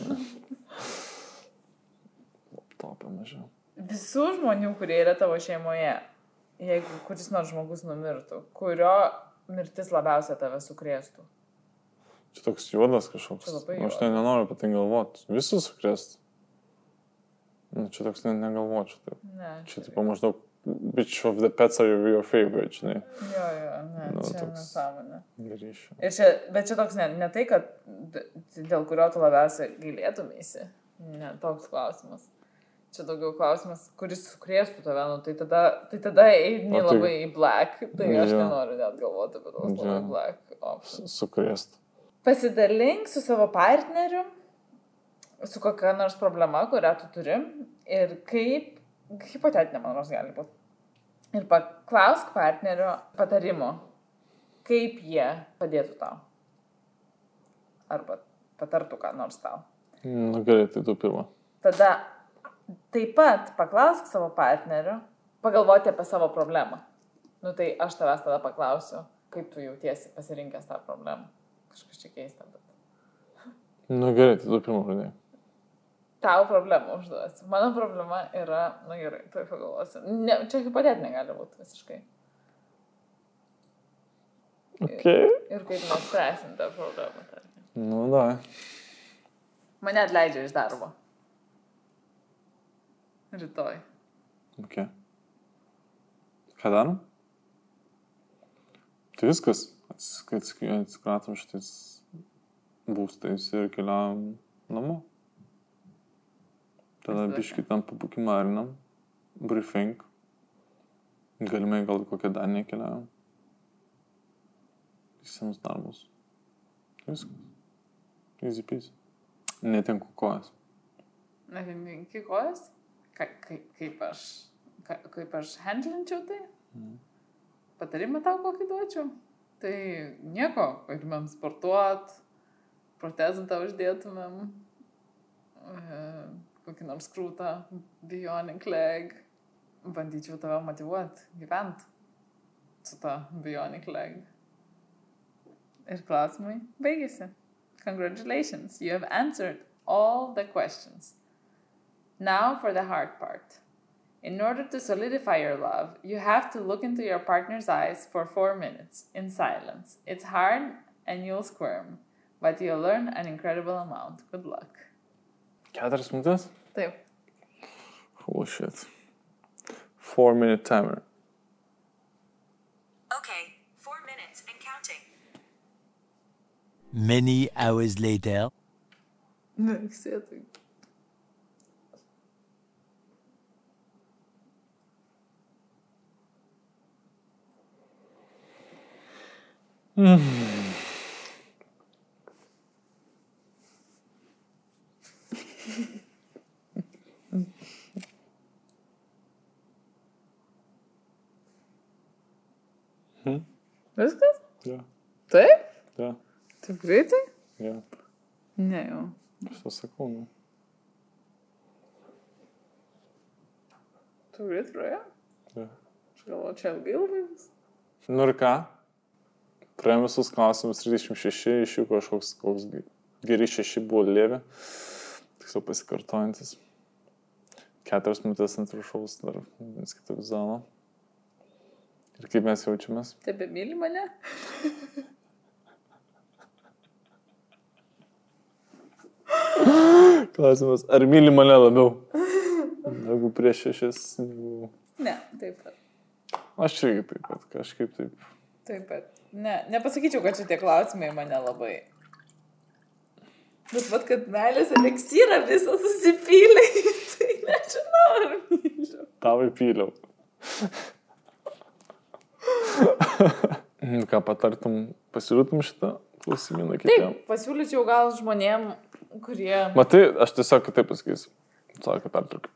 Laptopė mažiau. Visų žmonių, kurie yra tavo šeimoje, jeigu kuris nors žmogus numirtų, kurio mirtis labiausiai tave sukrėstų. Čia toks juodas kažkoks. Nu, Aš tai nenoriu apie tai galvoti. Visus sukrėst. Nu, čia toks net negalvočiau. Taip. Ne. Čia tipo maždaug, which of the pets are your favorite, žinai. Jo, jo, ne, Nu, čia toks- nesąmonė. Grįšiu. Čia, bet čia toks ne, ne tai, kad dėl kurio tu labiausiai gailėtumėsi. Ne, toks klausimas. Čia daugiau klausimas, kuris sukrėstų tave, nu, tai tada, tai tada eini tai- labai į black, tai aš Jo. nenoriu net galvoti apie tos labai black options. Sukrėst. Pasidalink su savo partneriu, su kokia nors problema, kurią tu turi ir kaip, hipotetinė man nors gali būti. Ir paklausk partnerio patarimo, kaip jie padėtų tau. Arba patartų ką nors tau. Nu gerai, tai tu pirmą. Tada taip pat paklausk savo partnerio, pagalvoti apie savo problemą. Nu tai aš tavęs tada paklausiu, kaip tu jautiesi pasirinkęs tą problemą. Kažkas čia keista, bet. Nu gerai, tai tu pirmą pradėjai. Tau problemą užduosiu. Mano problema yra, na gerai, tai pagalvosiu. Ne, čia hipotetinė gali būti visiškai. Okay. Ir kaip mes spręsim tą problemą. tarkim. Nu, da. Mane atleidžia iš darbo. Rytoj. Okay. Ką darom? Tai viskas. Atsik- atsik- Atsikratom šitais būstais ir keliavam namo. Tada biškit tam pabukimarinam. Briefing. Galimai gal kokią danį keliavam. Į senus darbus. Viskas. Easy peasy. Netinku kojas. Iki kojas? ka, kaip, kaip aš, ka, kaip aš handlinčiau tai. Patarimą tau kokį duočiau. Tai nieko, eitumėm sportuot, protezą tau uždėtumėm, e, kokį nors krūtą, bionic leg. Bandyčiau tave motivuoti, gyventi su ta bionic leg. Ir klausimai baigėsi. Congratulations, you have answered all the questions. Now for the hard part. In order to solidify your love, you have to look into your partner's eyes for four minutes in silence. It's hard and you'll squirm, but you'll learn an incredible amount. Good luck. Keturias minutės? Taip. Oh shit. Four minute timer. Okay, four minutes and counting. Many hours later. Neksėtai. Viskas? Ja. Taip? Ja. Taip greitai? Ja. Ne jau. Aš tau sakau, nu. Tu greit praėjo? Ja. Aš galvoju, čia ilgai labai bus. Nu ir ką? Praėjom visus klausimus 36, iš jų kažkoks koks ge- geri 6 buvo lėvi. Tiksliau pasikartojantis. Keturias minutės ant viršaus dar vis kitą vizualą. Ir kaip mes jaučiamės? Tebe myli mane? Klausimas, ar myli mane labiau? Negu prieš šešis. Negu... Ne, taip pat. Aš irgi taip pat, kažkaip taip. Taip pat. Ne, nepasakyčiau, kad šitie klausimai mane labai. Bet vad, kad meilės eliksyrą visą susipylė, tai nežinau, ar myliu. Tavai pyliau. Ką patartum, pasiūlytum šitą klausimyną kitiem? Taip, pasiūlyčiau gal žmonėm, kurie... Matai, aš tiesiog kitaip pasakysiu. Sako, pertraukiu.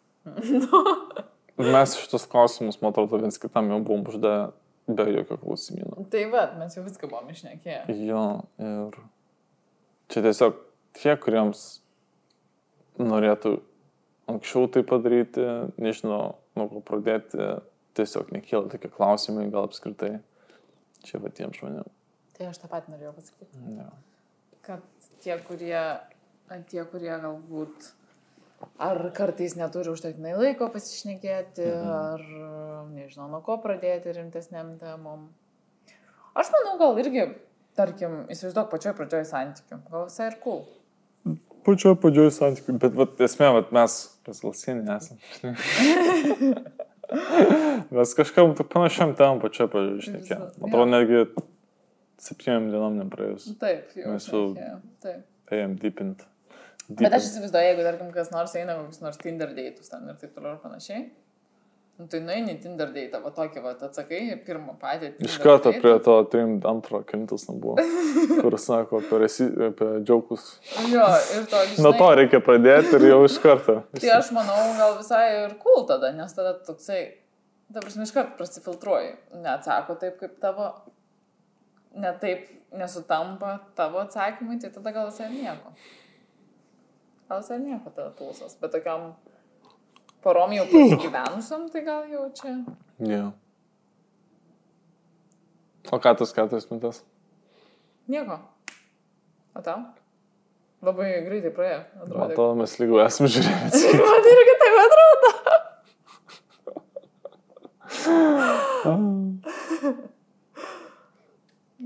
Mes šitus klausimus, man atrodo, viens kitam jau buvom uždavę be jokio klausimyno. Tai va, mes jau viską buvom išnekėję. Jo, ir čia tiesiog tie, kuriems norėtų anksčiau tai padaryti, nežinau, nuo ko pradėti, tiesiog nekyla tokie klausimai, gal apskritai. Čia va tiem žmonėm. Tai aš tą pat norėjau pasakyti. Ja. Kad tie, kurie, tie, kurie galbūt ar kartais neturi užtektinai laiko pasišnekėti, mhm. ar nežinau, nuo ko pradėti rimtesniam temom. Aš manau, gal irgi, tarkim, įsivaizduok pačioj pradžioj santykių. Gal visai ir cool. Pačioje pradžioje santykių, bet vat, esmė, vat, mes, kas gal seniai esam. mes kažkam panašiam tam pačioje pradžioje išnekėjom. Atrodo, netgi septyniom dienom nepraėjus. Taip, jau. Mes jau-. Ėjom deepint. Bet aš įsivaizduoju, jeigu, tarkim, kas nors eina kokius nors Tinder dėtus ten ir taip toliau ir panašiai. Nu, tai nueini Tinder dėtą, va tokį, va, atsakai, pirmą patį. Iš karto prie to trim antro kintas nebuvo, kur sako apie, resi, apie džiaugus. Jo, ir to, žinai, Nuo to reikia pradėti ir jau iš karto. Tai aš manau, gal visai ir cool tada, nes tada toksai, ta prasme, iš karto prasifiltruoji. Neatsako taip, kaip tavo, ne taip nesutampa tavo atsakymai, tai tada gal visai nieko. Gal visai nieko tada tūsas, bet tokiam porom jau gyvenusiam, tai gal jau čia. Yeah. O ką tas keturias minutės? Nieko. O tau? Labai greitai praėjo, atrodo. atrodo, mes lygų esame žiūrėję. Man irgi taip atrodo.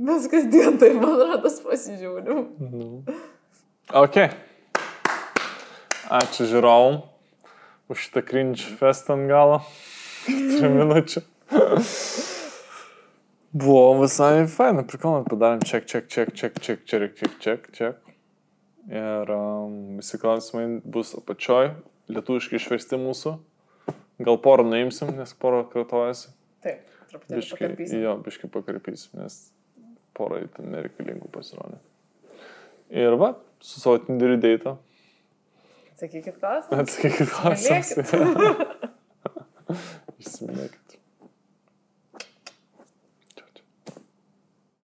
Mes kasdien taip, man atrodo, pasižiūrim. Nu. Ok. Ačiū žiūrovom už šitą cringe fest ant galo. Trijų minučių. Buvo visai faina, prikalnant, padarėm check, check, check, check, check, check, check, check, check. Ir um, visi klausimai bus apačioj, lietuviškai išversti mūsų. Gal porą nuimsim, nes porą kartojasi. Taip, Biškai, pakarpysim. jo, biškai pakarpysim, nes porai ten nereikalingų pasirodė. Ir va, su savo Tinderiu Hat sie gekifft raus? Hat sie gekifft raus? Ist mir